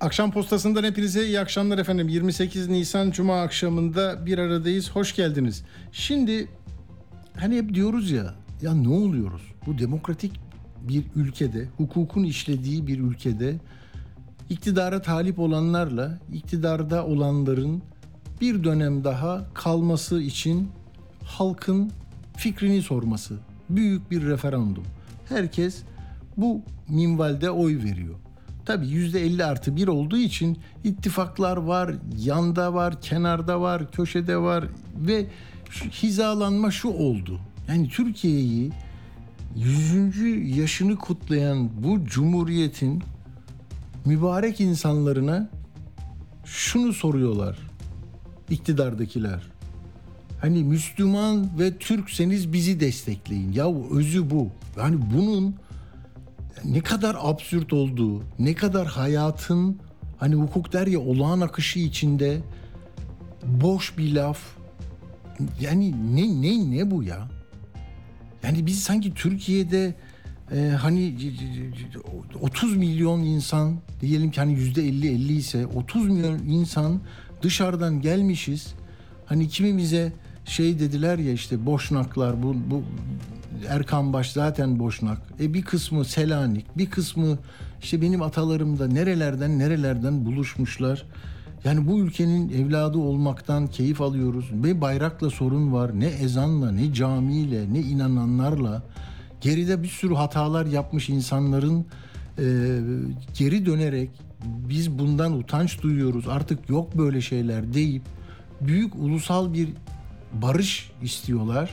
Akşam postasından hepinize iyi akşamlar efendim. 28 Nisan Cuma akşamında bir aradayız. Hoş geldiniz. Şimdi hani hep diyoruz ya, ya ne oluyoruz? Bu demokratik bir ülkede, hukukun işlediği bir ülkede iktidara talip olanlarla iktidarda olanların bir dönem daha kalması için halkın fikrini sorması. Büyük bir referandum. Herkes bu minvalde oy veriyor. Tabii yüzde 50 artı bir olduğu için ittifaklar var, yanda var, kenarda var, köşede var ve şu hizalanma şu oldu. Yani Türkiye'yi 100. yaşını kutlayan bu cumhuriyetin mübarek insanlarına şunu soruyorlar iktidardakiler. Hani Müslüman ve Türkseniz bizi destekleyin. Ya özü bu. Yani bunun ne kadar absürt olduğu, ne kadar hayatın hani hukuk der ya olağan akışı içinde boş bir laf. Yani ne ne ne bu ya? Yani biz sanki Türkiye'de e, hani 30 milyon insan diyelim ki hani yüzde 50 50 ise 30 milyon insan dışarıdan gelmişiz. Hani kimimize şey dediler ya işte boşnaklar bu, bu Erkan Baş zaten boşnak. E bir kısmı Selanik, bir kısmı işte benim atalarım da nerelerden nerelerden buluşmuşlar. Yani bu ülkenin evladı olmaktan keyif alıyoruz. Ne bayrakla sorun var, ne ezanla, ne camiyle, ne inananlarla. Geride bir sürü hatalar yapmış insanların e, geri dönerek biz bundan utanç duyuyoruz. Artık yok böyle şeyler deyip büyük ulusal bir barış istiyorlar.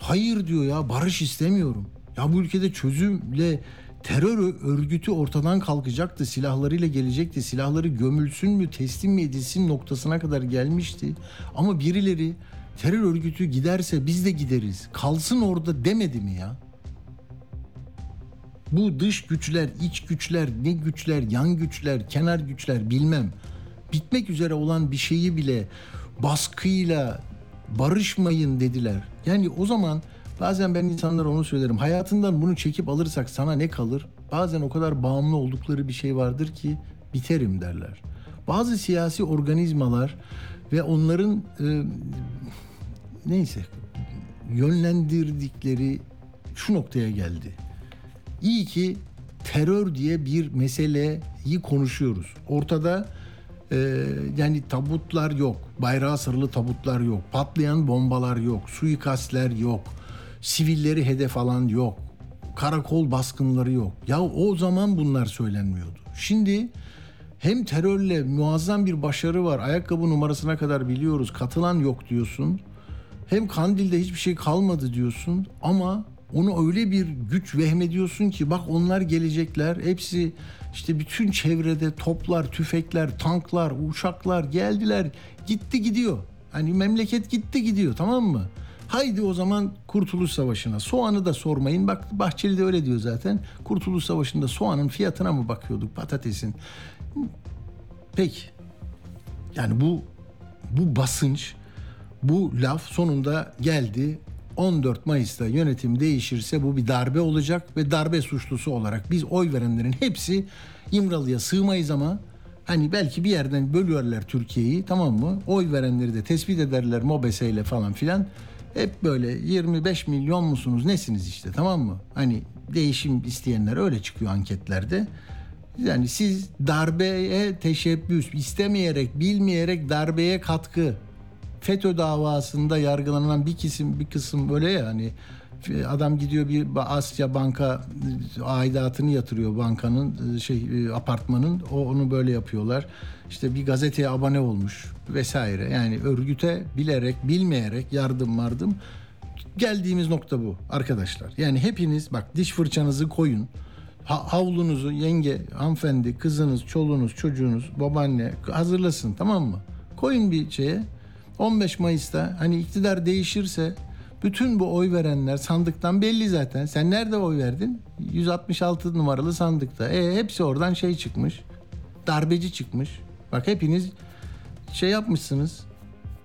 Hayır diyor ya barış istemiyorum. Ya bu ülkede çözümle terör örgütü ortadan kalkacaktı. Silahlarıyla gelecekti. Silahları gömülsün mü teslim mi edilsin noktasına kadar gelmişti. Ama birileri terör örgütü giderse biz de gideriz. Kalsın orada demedi mi ya? Bu dış güçler, iç güçler, ne güçler, yan güçler, kenar güçler bilmem. Bitmek üzere olan bir şeyi bile baskıyla barışmayın dediler. Yani o zaman bazen ben insanlara onu söylerim. Hayatından bunu çekip alırsak sana ne kalır? Bazen o kadar bağımlı oldukları bir şey vardır ki biterim derler. Bazı siyasi organizmalar ve onların e, neyse yönlendirdikleri şu noktaya geldi. İyi ki terör diye bir meseleyi konuşuyoruz. Ortada e, yani tabutlar yok, bayrağı sarılı tabutlar yok, patlayan bombalar yok, suikastler yok, sivilleri hedef alan yok, karakol baskınları yok. Ya o zaman bunlar söylenmiyordu. Şimdi hem terörle muazzam bir başarı var, ayakkabı numarasına kadar biliyoruz, katılan yok diyorsun. Hem Kandil'de hiçbir şey kalmadı diyorsun ama onu öyle bir güç vehmediyorsun ki bak onlar gelecekler. Hepsi işte bütün çevrede toplar, tüfekler, tanklar, uçaklar geldiler. Gitti gidiyor. Hani memleket gitti gidiyor tamam mı? Haydi o zaman Kurtuluş Savaşı'na. Soğanı da sormayın. Bak Bahçeli de öyle diyor zaten. Kurtuluş Savaşı'nda soğanın fiyatına mı bakıyorduk patatesin? Peki. Yani bu bu basınç, bu laf sonunda geldi 14 Mayıs'ta yönetim değişirse bu bir darbe olacak ve darbe suçlusu olarak biz oy verenlerin hepsi İmralı'ya sığmayız ama hani belki bir yerden bölüyorlar Türkiye'yi tamam mı? Oy verenleri de tespit ederler MOBESE ile falan filan. Hep böyle 25 milyon musunuz nesiniz işte tamam mı? Hani değişim isteyenler öyle çıkıyor anketlerde. Yani siz darbeye teşebbüs istemeyerek, bilmeyerek darbeye katkı FETÖ davasında yargılanan bir kısım bir kısım böyle yani adam gidiyor bir Asya banka aidatını yatırıyor bankanın şey apartmanın o onu böyle yapıyorlar. İşte bir gazeteye abone olmuş vesaire. Yani örgüte bilerek bilmeyerek yardım vardım. Geldiğimiz nokta bu arkadaşlar. Yani hepiniz bak diş fırçanızı koyun. Ha, havlunuzu yenge, hanımefendi, kızınız, çoluğunuz, çocuğunuz, babaanne hazırlasın tamam mı? Koyun bir şeye 15 Mayıs'ta hani iktidar değişirse bütün bu oy verenler sandıktan belli zaten. Sen nerede oy verdin? 166 numaralı sandıkta. E hepsi oradan şey çıkmış. Darbeci çıkmış. Bak hepiniz şey yapmışsınız.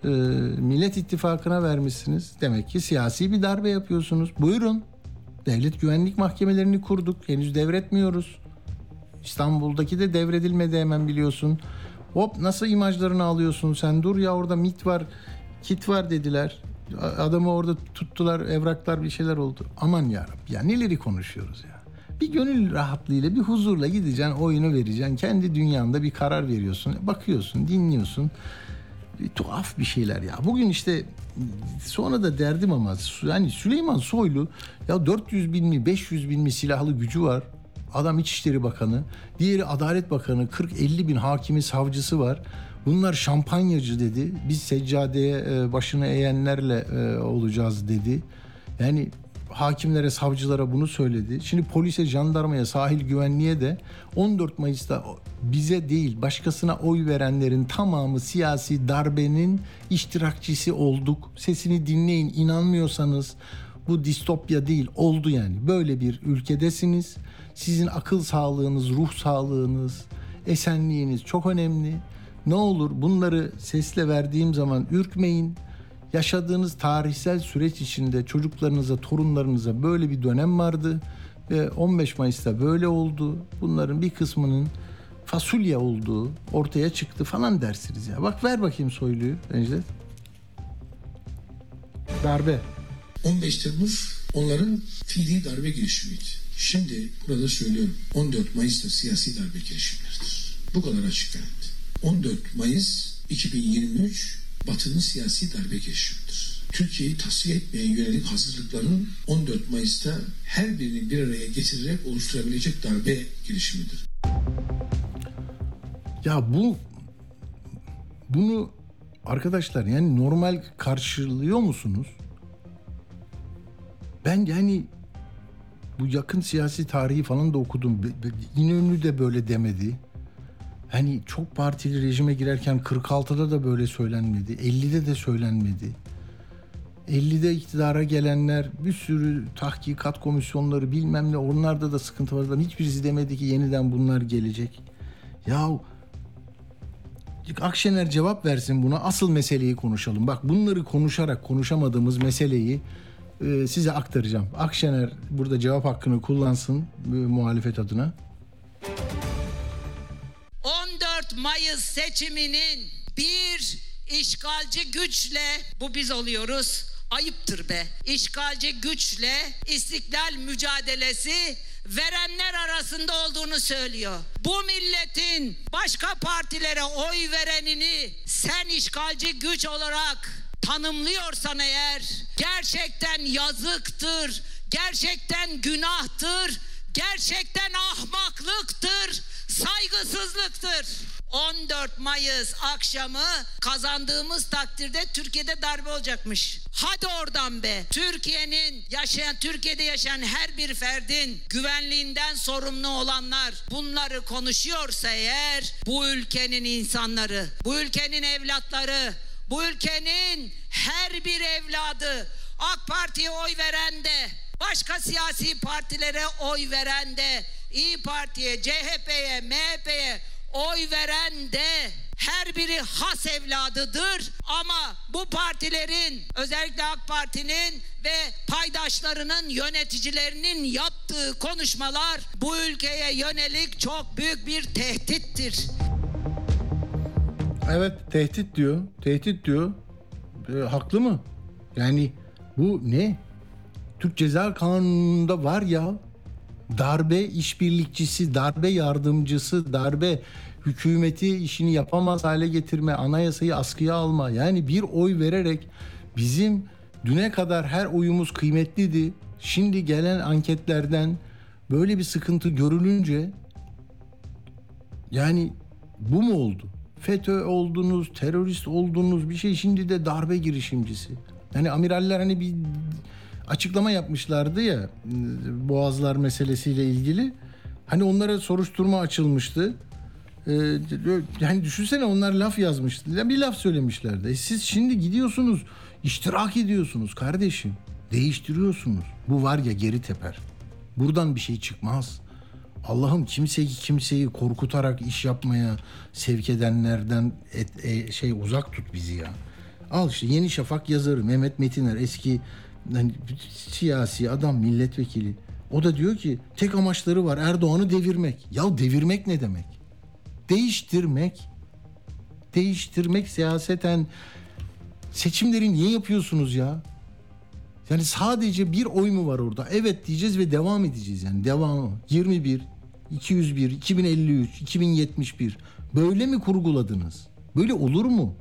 e, Millet İttifakı'na vermişsiniz. Demek ki siyasi bir darbe yapıyorsunuz. Buyurun. Devlet güvenlik mahkemelerini kurduk. Henüz devretmiyoruz. İstanbul'daki de devredilmedi hemen biliyorsun. Hop nasıl imajlarını alıyorsun sen? Dur ya orada mit var, kit var dediler. Adamı orada tuttular, evraklar bir şeyler oldu. Aman ya ya neleri konuşuyoruz ya. Bir gönül rahatlığıyla, bir huzurla gideceksin, oyunu vereceksin. Kendi dünyanda bir karar veriyorsun. Bakıyorsun, dinliyorsun. Bir tuhaf bir şeyler ya. Bugün işte sonra da derdim ama yani Süleyman Soylu ya 400 bin mi 500 bin mi silahlı gücü var. Adam İçişleri Bakanı, diğeri Adalet Bakanı, 40-50 bin hakimi, savcısı var. Bunlar şampanyacı dedi. Biz seccadeye e, başını eğenlerle e, olacağız dedi. Yani hakimlere, savcılara bunu söyledi. Şimdi polise, jandarmaya, sahil güvenliğe de 14 Mayıs'ta bize değil başkasına oy verenlerin tamamı siyasi darbenin iştirakçisi olduk. Sesini dinleyin inanmıyorsanız bu distopya değil oldu yani. Böyle bir ülkedesiniz. Sizin akıl sağlığınız, ruh sağlığınız, esenliğiniz çok önemli. Ne olur bunları sesle verdiğim zaman ürkmeyin. Yaşadığınız tarihsel süreç içinde çocuklarınıza, torunlarınıza böyle bir dönem vardı ve 15 Mayıs'ta böyle oldu. Bunların bir kısmının fasulye olduğu ortaya çıktı falan dersiniz ya. Bak ver bakayım soyluyu Necdet. Darbe. 15 Temmuz onların fiili darbe girişimiydi. Şimdi burada söylüyorum 14 Mayıs'ta siyasi darbe girişimleridir. Bu kadar açık net. 14 Mayıs 2023 Batı'nın siyasi darbe girişimidir. Türkiye'yi tasfiye etmeye yönelik hazırlıkların 14 Mayıs'ta her birini bir araya getirerek oluşturabilecek darbe girişimidir. Ya bu bunu arkadaşlar yani normal karşılıyor musunuz? Ben yani bu yakın siyasi tarihi falan da okudum. İnönü de böyle demedi. Hani çok partili rejime girerken 46'da da böyle söylenmedi. 50'de de söylenmedi. 50'de iktidara gelenler bir sürü tahkikat komisyonları bilmem ne onlarda da sıkıntı var. Hiçbirisi demedi ki yeniden bunlar gelecek. Yahu Akşener cevap versin buna. Asıl meseleyi konuşalım. Bak bunları konuşarak konuşamadığımız meseleyi e, size aktaracağım. Akşener burada cevap hakkını kullansın e, muhalefet adına. 14 Mayıs seçiminin bir işgalci güçle bu biz oluyoruz ayıptır be. İşgalci güçle istiklal mücadelesi verenler arasında olduğunu söylüyor. Bu milletin başka partilere oy verenini sen işgalci güç olarak tanımlıyorsan eğer gerçekten yazıktır, gerçekten günahtır, gerçekten ahmaklıktır, saygısızlıktır. 14 Mayıs akşamı kazandığımız takdirde Türkiye'de darbe olacakmış. Hadi oradan be. Türkiye'nin yaşayan Türkiye'de yaşayan her bir ferdin güvenliğinden sorumlu olanlar bunları konuşuyorsa eğer bu ülkenin insanları, bu ülkenin evlatları, bu ülkenin her bir evladı AK Parti'ye oy veren de başka siyasi partilere oy veren de İyi Parti'ye, CHP'ye, MHP'ye oy veren de her biri has evladıdır ama bu partilerin özellikle AK Parti'nin ve paydaşlarının yöneticilerinin yaptığı konuşmalar bu ülkeye yönelik çok büyük bir tehdittir. Evet tehdit diyor. Tehdit diyor. E, haklı mı? Yani bu ne? Türk Ceza Kanunu'nda var ya darbe işbirlikçisi, darbe yardımcısı, darbe hükümeti işini yapamaz hale getirme, anayasayı askıya alma. Yani bir oy vererek bizim düne kadar her oyumuz kıymetliydi. Şimdi gelen anketlerden böyle bir sıkıntı görülünce yani bu mu oldu? FETÖ oldunuz, terörist oldunuz bir şey şimdi de darbe girişimcisi. Hani amiraller hani bir açıklama yapmışlardı ya Boğazlar meselesiyle ilgili. Hani onlara soruşturma açılmıştı. Ee, yani düşünsene onlar laf yazmıştı. Bir laf söylemişlerdi. E siz şimdi gidiyorsunuz, iştirak ediyorsunuz kardeşim. Değiştiriyorsunuz. Bu var ya geri teper. Buradan bir şey çıkmaz. Allah'ım kimseyi kimseyi korkutarak iş yapmaya sevk edenlerden et, e, şey uzak tut bizi ya. Al işte Yeni Şafak yazarı Mehmet Metiner eski hani, siyasi adam milletvekili. O da diyor ki tek amaçları var Erdoğan'ı devirmek. Ya devirmek ne demek? Değiştirmek. Değiştirmek siyaseten seçimleri niye yapıyorsunuz ya? Yani sadece bir oy mu var orada? Evet diyeceğiz ve devam edeceğiz yani. Devamı. 21, 201, 2053, 2071. Böyle mi kurguladınız? Böyle olur mu?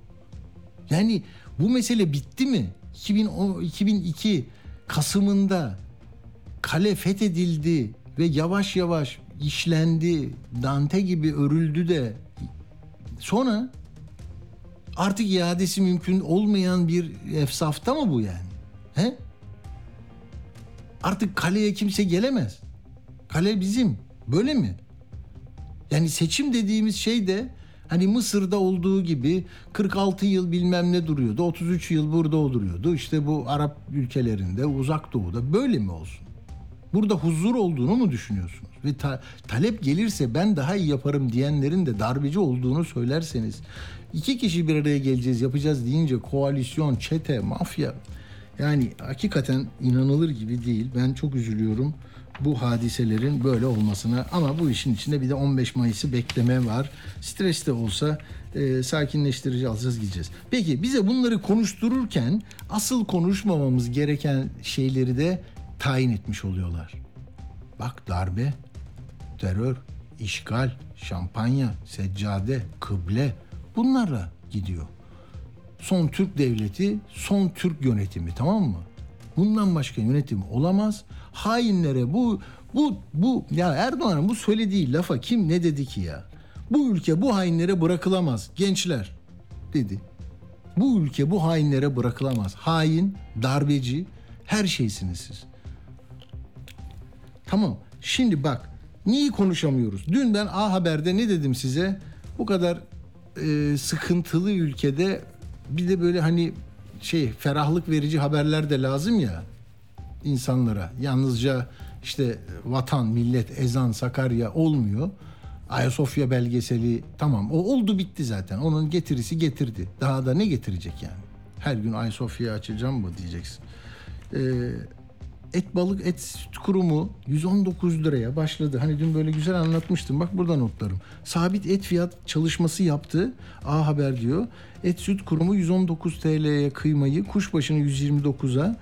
Yani bu mesele bitti mi? 2010, 2002 Kasım'ında kale fethedildi ve yavaş yavaş işlendi. Dante gibi örüldü de sonra artık iadesi mümkün olmayan bir efsafta mı bu yani? He? Artık kaleye kimse gelemez. Kale bizim. Böyle mi? Yani seçim dediğimiz şey de hani Mısır'da olduğu gibi 46 yıl bilmem ne duruyordu. 33 yıl burada duruyordu. İşte bu Arap ülkelerinde, uzak doğuda böyle mi olsun? Burada huzur olduğunu mu düşünüyorsunuz? Ve ta- talep gelirse ben daha iyi yaparım diyenlerin de darbeci olduğunu söylerseniz iki kişi bir araya geleceğiz yapacağız deyince koalisyon, çete, mafya yani hakikaten inanılır gibi değil. Ben çok üzülüyorum bu hadiselerin böyle olmasına. Ama bu işin içinde bir de 15 Mayıs'ı bekleme var. Stres de olsa e, sakinleştirici alacağız gideceğiz. Peki bize bunları konuştururken asıl konuşmamamız gereken şeyleri de tayin etmiş oluyorlar. Bak darbe, terör, işgal, şampanya, seccade, kıble bunlarla gidiyor son Türk devleti, son Türk yönetimi tamam mı? Bundan başka yönetim olamaz. Hainlere bu bu bu ya Erdoğan'ın bu söylediği lafa kim ne dedi ki ya? Bu ülke bu hainlere bırakılamaz gençler dedi. Bu ülke bu hainlere bırakılamaz. Hain, darbeci her şeysiniz siz. Tamam. Şimdi bak niye konuşamıyoruz? Dün ben A Haber'de ne dedim size? Bu kadar e, sıkıntılı ülkede bir de böyle hani şey ferahlık verici haberler de lazım ya insanlara. Yalnızca işte vatan, millet, ezan, Sakarya olmuyor. Ayasofya belgeseli tamam o oldu bitti zaten. Onun getirisi getirdi. Daha da ne getirecek yani? Her gün Ayasofya'yı açacağım mı diyeceksin. Ee, et balık et süt kurumu 119 liraya başladı. Hani dün böyle güzel anlatmıştım. Bak burada notlarım. Sabit et fiyat çalışması yaptı. A Haber diyor. Et süt kurumu 119 TL'ye kıymayı kuşbaşını 129'a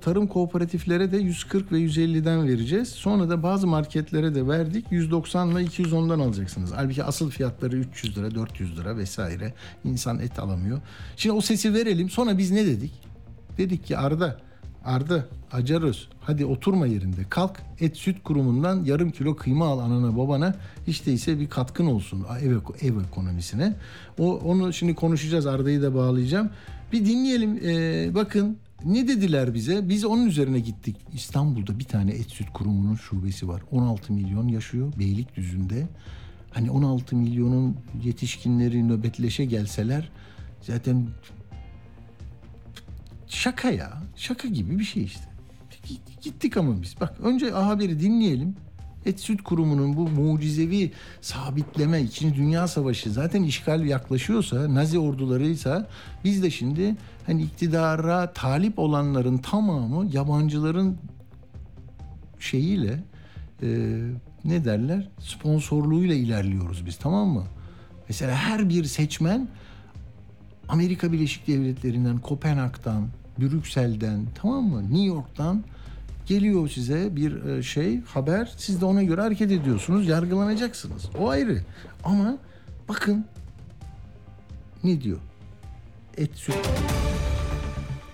tarım kooperatiflere de 140 ve 150'den vereceğiz. Sonra da bazı marketlere de verdik. 190 ile 210'dan alacaksınız. Halbuki asıl fiyatları 300 lira, 400 lira vesaire. İnsan et alamıyor. Şimdi o sesi verelim. Sonra biz ne dedik? Dedik ki Arda Arda, Acaröz hadi oturma yerinde kalk et süt kurumundan yarım kilo kıyma al anana babana hiç değilse bir katkın olsun ev, ev ekonomisine. O, onu şimdi konuşacağız Arda'yı da bağlayacağım. Bir dinleyelim ee, bakın ne dediler bize? Biz onun üzerine gittik. İstanbul'da bir tane et süt kurumunun şubesi var. 16 milyon yaşıyor Beylikdüzü'nde. Hani 16 milyonun yetişkinleri nöbetleşe gelseler zaten şaka ya. Şaka gibi bir şey işte. Gittik ama biz. Bak önce A Haber'i dinleyelim. Et Süt Kurumu'nun bu mucizevi sabitleme, İkinci Dünya Savaşı zaten işgal yaklaşıyorsa, Nazi ordularıysa biz de şimdi hani iktidara talip olanların tamamı yabancıların şeyiyle e, ne derler sponsorluğuyla ilerliyoruz biz tamam mı? Mesela her bir seçmen Amerika Birleşik Devletleri'nden, Kopenhag'dan, Brüksel'den tamam mı? New York'tan geliyor size bir e, şey haber. Siz de ona göre hareket ediyorsunuz yargılanacaksınız. O ayrı. Ama bakın ne diyor? Et süt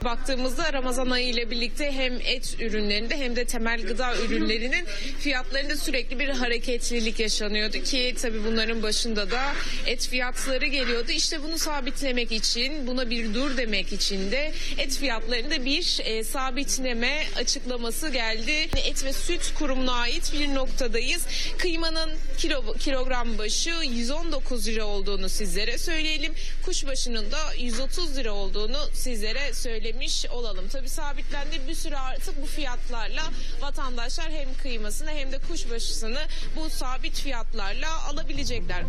Baktığımızda Ramazan ayı ile birlikte hem et ürünlerinde hem de temel gıda ürünlerinin fiyatlarında sürekli bir hareketlilik yaşanıyordu ki tabii bunların başında da et fiyatları geliyordu. İşte bunu sabitlemek için, buna bir dur demek için de et fiyatlarında bir e, sabitleme açıklaması geldi. Et ve Süt Kurumu'na ait bir noktadayız. Kıymanın kilo, kilogram başı 119 lira olduğunu sizlere söyleyelim. Kuşbaşının da 130 lira olduğunu sizlere söylemiş olalım. Tabii sabitlendi bir süre artık bu fiyatlarla vatandaşlar hem kıymasını hem de kuşbaşısını bu sabit fiyatlarla alabilecekler.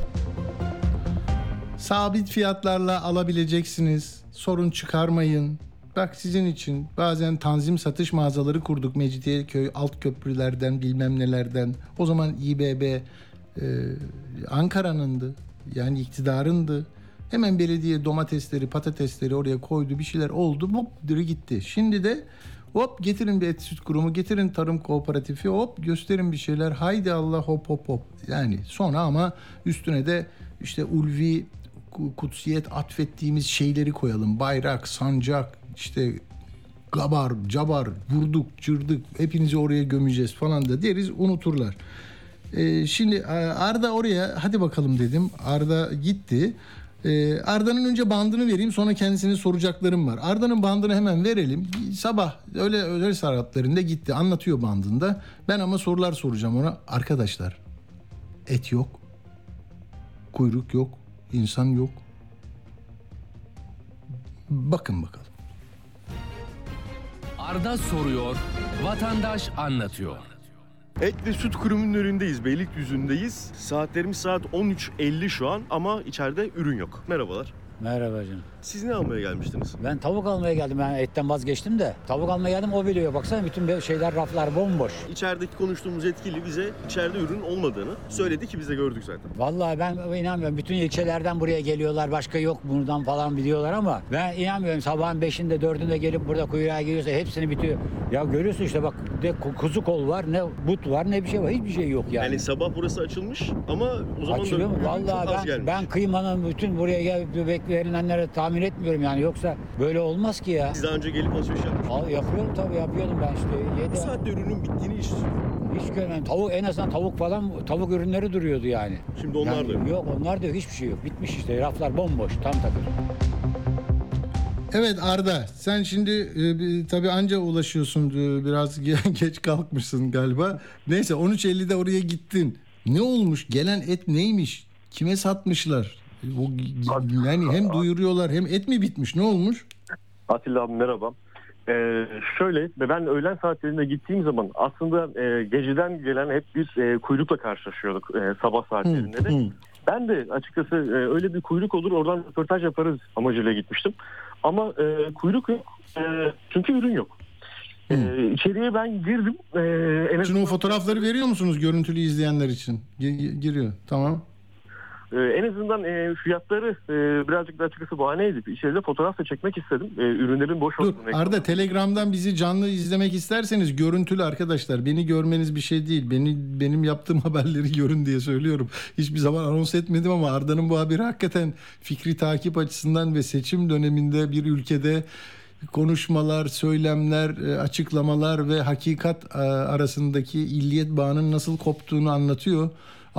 Sabit fiyatlarla alabileceksiniz. Sorun çıkarmayın. Bak sizin için bazen tanzim satış mağazaları kurduk Mecidiyeköy alt köprülerden bilmem nelerden. O zaman İBB e, Ankara'nındı. Yani iktidarındı. Hemen belediye domatesleri, patatesleri oraya koydu. Bir şeyler oldu. Hop diri gitti. Şimdi de hop getirin bir et süt kurumu, getirin tarım kooperatifi, hop gösterin bir şeyler. Haydi Allah hop hop hop. Yani sonra ama üstüne de işte ulvi ku- kutsiyet atfettiğimiz şeyleri koyalım. Bayrak, sancak, işte gabar, cabar, vurduk, cırdık, hepinizi oraya gömeceğiz falan da deriz unuturlar. Ee, şimdi e, Arda oraya hadi bakalım dedim. Arda gitti. Ee, Arda'nın önce bandını vereyim sonra kendisine soracaklarım var. Arda'nın bandını hemen verelim. Sabah öyle özel saatlerinde gitti anlatıyor bandında. Ben ama sorular soracağım ona. Arkadaşlar et yok. Kuyruk yok. insan yok. Bakın bakalım. Arda soruyor, vatandaş anlatıyor. Et ve Süt Kurumu'nun önündeyiz. Beylikdüzü'ndeyiz. Saatlerimiz saat 13.50 şu an ama içeride ürün yok. Merhabalar. Merhaba canım. Siz ne almaya gelmiştiniz? Ben tavuk almaya geldim. Ben etten vazgeçtim de. Tavuk almaya geldim o biliyor. Baksana bütün şeyler raflar bomboş. İçerideki konuştuğumuz yetkili bize içeride ürün olmadığını söyledi ki biz de gördük zaten. Vallahi ben inanmıyorum. Bütün ilçelerden buraya geliyorlar. Başka yok buradan falan biliyorlar ama ben inanmıyorum. Sabahın 5'inde 4'ünde gelip burada kuyruğa giriyorsa hepsini bitiyor. Ya görüyorsun işte bak ku- kuzu kol var ne but var ne bir şey var. Hiçbir şey yok yani. Yani sabah burası açılmış ama o zaman Açılıyor da Vallahi ben, ben kıymanın bütün buraya gel verilenleri tahmin etmiyorum yani. Yoksa böyle olmaz ki ya. Siz daha önce gelip alışveriş yapmış. Al, yapıyorum tabii yapıyordum ben işte. Bu Yedi, saatte ürünün bittiğini hiç Hiç görmedim. Tavuk en azından tavuk falan tavuk ürünleri duruyordu yani. Şimdi onlar Yani da yok. Yok onlar da yok hiçbir şey yok. Bitmiş işte raflar bomboş tam takır. Evet Arda sen şimdi e, tabii anca ulaşıyorsun e, biraz ge- geç kalkmışsın galiba. Neyse 13.50'de oraya gittin. Ne olmuş gelen et neymiş kime satmışlar? O, yani hem duyuruyorlar hem et mi bitmiş ne olmuş? Atilla abi merhaba. Ee, şöyle ben öğlen saatlerinde gittiğim zaman aslında e, geceden gelen hep bir e, kuyrukla karşılaşıyorduk e, sabah saatlerinde de. Hı. Ben de açıkçası e, öyle bir kuyruk olur oradan röportaj yaparız amacıyla gitmiştim. Ama e, kuyruk yok E, çünkü ürün yok. E, içeriye ben girdim. E, en Şimdi o fotoğrafları veriyor musunuz görüntülü izleyenler için? Gi- Giriyor tamam. Ee, en azından e, fiyatları e, birazcık da açıkçası bahane edip içeride fotoğraf da çekmek istedim. E, ürünlerin boş Dur olduğunu. Arda Telegram'dan bizi canlı izlemek isterseniz görüntülü arkadaşlar. Beni görmeniz bir şey değil. Beni benim yaptığım haberleri görün diye söylüyorum. Hiçbir zaman anons etmedim ama Arda'nın bu haberi hakikaten fikri takip açısından ve seçim döneminde bir ülkede konuşmalar, söylemler, e, açıklamalar ve hakikat e, arasındaki illiyet bağının nasıl koptuğunu anlatıyor.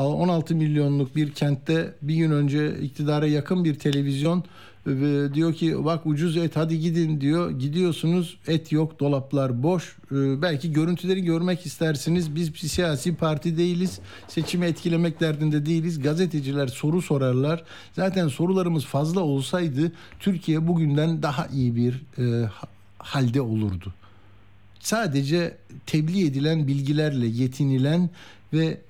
16 milyonluk bir kentte bir gün önce iktidara yakın bir televizyon ve diyor ki bak ucuz et hadi gidin diyor. Gidiyorsunuz et yok dolaplar boş. Ee, belki görüntüleri görmek istersiniz. Biz bir siyasi parti değiliz. Seçimi etkilemek derdinde değiliz. Gazeteciler soru sorarlar. Zaten sorularımız fazla olsaydı Türkiye bugünden daha iyi bir e, ha- halde olurdu sadece tebliğ edilen bilgilerle yetinilen ve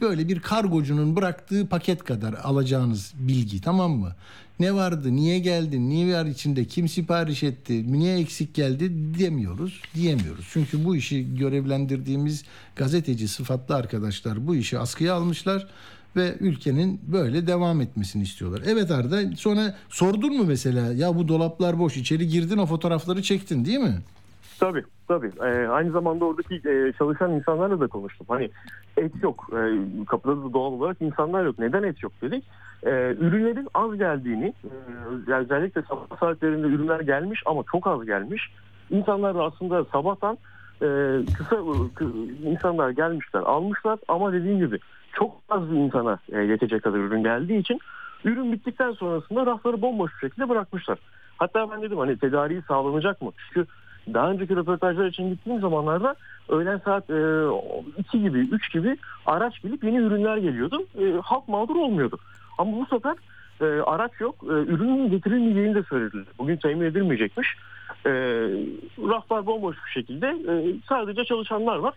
böyle bir kargocunun bıraktığı paket kadar alacağınız bilgi tamam mı? Ne vardı, niye geldi, niye var içinde, kim sipariş etti, niye eksik geldi demiyoruz, diyemiyoruz. Çünkü bu işi görevlendirdiğimiz gazeteci sıfatlı arkadaşlar bu işi askıya almışlar ve ülkenin böyle devam etmesini istiyorlar. Evet Arda sonra sordun mu mesela ya bu dolaplar boş içeri girdin o fotoğrafları çektin değil mi? Tabii tabii. Ee, aynı zamanda oradaki e, çalışan insanlarla da konuştum. Hani et yok. Ee, kapıda da doğal olarak insanlar yok. Neden et yok dedik. e, ürünlerin az geldiğini, e, özellikle sabah saatlerinde ürünler gelmiş ama çok az gelmiş. İnsanlar da aslında sabahtan e, kısa kı- insanlar gelmişler, almışlar ama dediğim gibi çok az bir insana e, yetecek kadar ürün geldiği için ürün bittikten sonrasında rafları bomboş bir şekilde bırakmışlar. Hatta ben dedim hani tedariği sağlanacak mı? Çünkü daha önceki röportajlar için gittiğim zamanlarda öğlen saat 2 gibi 3 gibi araç gelip yeni ürünler geliyordu. E, halk mağdur olmuyordu. Ama bu sefer e, araç yok. E, ürünün getirilmeyeceğini de söylediler. Bugün temin edilmeyecekmiş. E, raflar bomboş bir şekilde e, sadece çalışanlar var.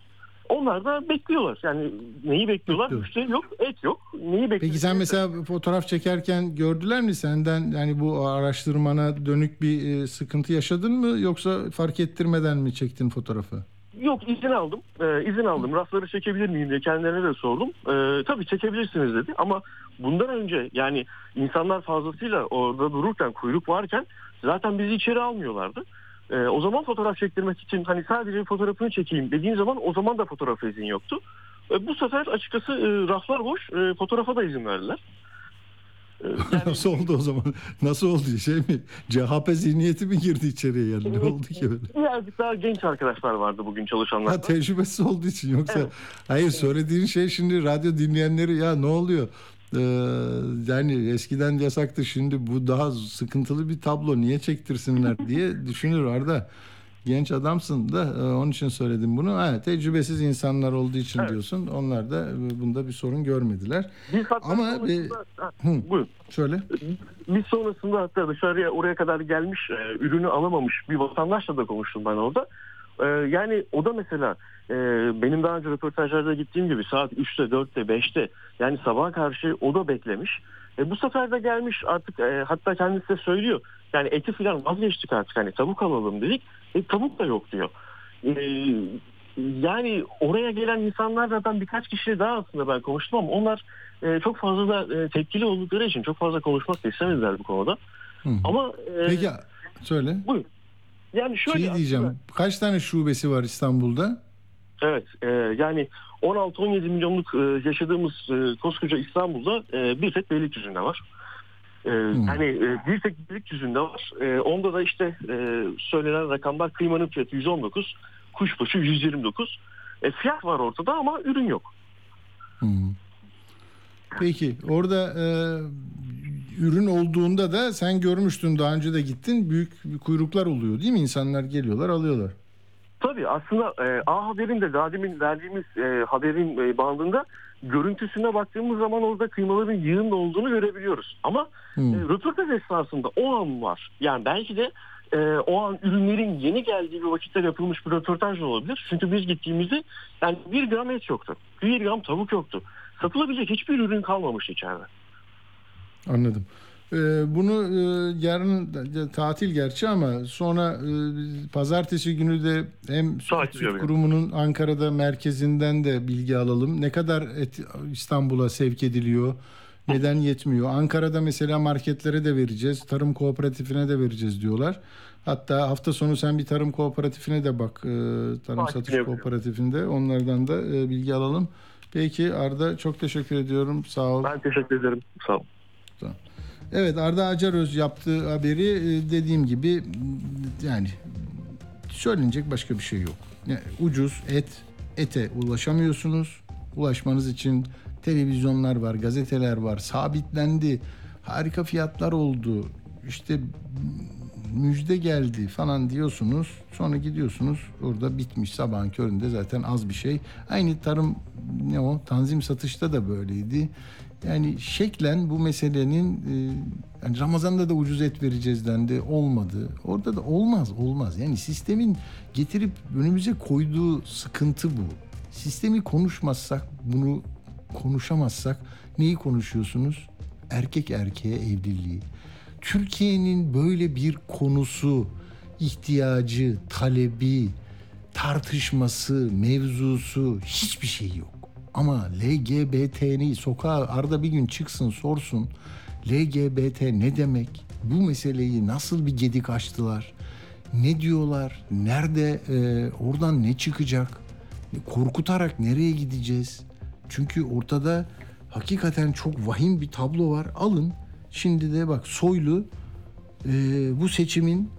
Onlar da bekliyorlar. Yani neyi bekliyorlar? Bekliyor. İşte yok, et yok. Neyi bekliyorlar? Peki sen mesela fotoğraf çekerken gördüler mi senden yani bu araştırmana dönük bir e, sıkıntı yaşadın mı yoksa fark ettirmeden mi çektin fotoğrafı? Yok izin aldım. Ee, izin aldım. Rafları çekebilir miyim diye kendilerine de sordum. Ee, tabii çekebilirsiniz dedi. Ama bundan önce yani insanlar fazlasıyla orada dururken kuyruk varken zaten bizi içeri almıyorlardı. Ee, o zaman fotoğraf çektirmek için hani sadece fotoğrafını çekeyim dediğin zaman o zaman da fotoğraf izin yoktu. Ee, bu sefer açıkçası e, raflar boş. E, fotoğrafa da izin verdiler. Ee, yani- Nasıl oldu o zaman? Nasıl oldu şey mi? CHP zihniyeti mi girdi içeriye yani? Ne oldu ki öyle? Birazcık daha genç arkadaşlar vardı bugün çalışanlar. Ha tecrübesiz olduğu için yoksa Evet. hayır söylediğin şey şimdi radyo dinleyenleri ya ne oluyor? Ee, yani eskiden yasaktı şimdi bu daha sıkıntılı bir tablo niye çektirsinler diye düşünür Arda. Genç adamsın da e, onun için söyledim bunu. Ha, tecrübesiz insanlar olduğu için Evet. diyorsun. Onlar da e, bunda bir sorun görmediler. Biz hatta Ama, sonrasında- Ha, Hı. Şöyle. Biz sonrasında hatta dışarıya oraya kadar gelmiş e, ürünü alamamış bir vatandaşla da konuştum ben orada. E, yani o da mesela e, benim daha önce röportajlarda gittiğim gibi saat 3'te 4'te 5'te yani sabaha karşı o da beklemiş. E, bu sefer de gelmiş artık e, hatta kendisi de söylüyor. Yani eti falan vazgeçtik artık hani tavuk alalım dedik. E, tavuk da yok diyor. E, yani oraya gelen insanlardan birkaç kişi daha aslında ben konuştum ama onlar e, çok fazla da e, tepkili oldukları için çok fazla konuşmak da istemediler bu konuda. Hı. Ama e, Peki söyle. buyurun. Yani şöyle Şey diyeceğim. aslında- Kaç tane şubesi var İstanbul'da? evet e, yani 16-17 milyonluk e, yaşadığımız e, koskoca İstanbul'da e, bir tek Beylikdüzü'nde var. E, Yani e, bir tek Beylikdüzü'nde var. E, onda da işte e, söylenen rakamlar kıymanın fiyatı 119, kuşbaşı 129. E, fiyat var ortada ama ürün yok. Hı. Peki orada e, ürün olduğunda da sen görmüştün daha önce de gittin büyük kuyruklar oluyor değil mi? İnsanlar geliyorlar alıyorlar. Tabii aslında e, A Haber'in de daha demin verdiğimiz e, haberin e, bandında görüntüsüne baktığımız zaman orada kıymaların yığın olduğunu görebiliyoruz. Ama Hı. e, röportaj esnasında o an var. Yani belki de e, o an ürünlerin yeni geldiği bir vakitte yapılmış bir röportaj olabilir. Çünkü biz gittiğimizde yani bir gram et yoktu. Bir gram tavuk yoktu. Satılabilecek hiçbir ürün kalmamış içeride. Anladım. E, bunu e, yarın da- tatil gerçi ama sonra e, pazartesi günü de hem Süt, Süt. Kurumu'nun Ankara'da merkezinden de bilgi alalım. Ne kadar et İstanbul'a sevk ediliyor? Neden yetmiyor? Ankara'da mesela marketlere de vereceğiz, tarım kooperatifine de vereceğiz diyorlar. Hatta hafta sonu sen bir tarım kooperatifine de bak, e, tarım Takip satış yapıyorum. kooperatifinde. Onlardan da e, bilgi alalım. Peki Arda çok teşekkür ediyorum. Sağ ol. Ben teşekkür ederim. Sağ olun. Evet Arda Acaröz yaptığı haberi e, dediğim gibi yani söylenecek başka bir şey yok. Yani ucuz et, ete ulaşamıyorsunuz. Ulaşmanız için televizyonlar var, gazeteler var, sabitlendi. Harika fiyatlar oldu. İşte müjde geldi falan diyorsunuz. Sonra gidiyorsunuz orada bitmiş sabahın köründe zaten az bir şey. Aynı tarım ne o tanzim satışta da böyleydi. Yani şeklen bu meselenin e, yani Ramazan'da da ucuz et vereceğiz dendi olmadı. Orada da olmaz olmaz. Yani sistemin getirip önümüze koyduğu sıkıntı bu. Sistemi konuşmazsak bunu konuşamazsak neyi konuşuyorsunuz? Erkek erkeğe evliliği. Türkiye'nin böyle bir konusu, ihtiyacı, talebi, tartışması, mevzusu hiçbir şey yok. Ama LGBT'ni sokağa arada bir gün çıksın sorsun. LGBT ne demek? Bu meseleyi nasıl bir gedik açtılar? Ne diyorlar? Nerede? e, oradan ne çıkacak? Korkutarak nereye gideceğiz? Çünkü ortada Hakikaten çok vahim bir tablo var. Alın. Şimdi de bak Soylu e, bu seçimin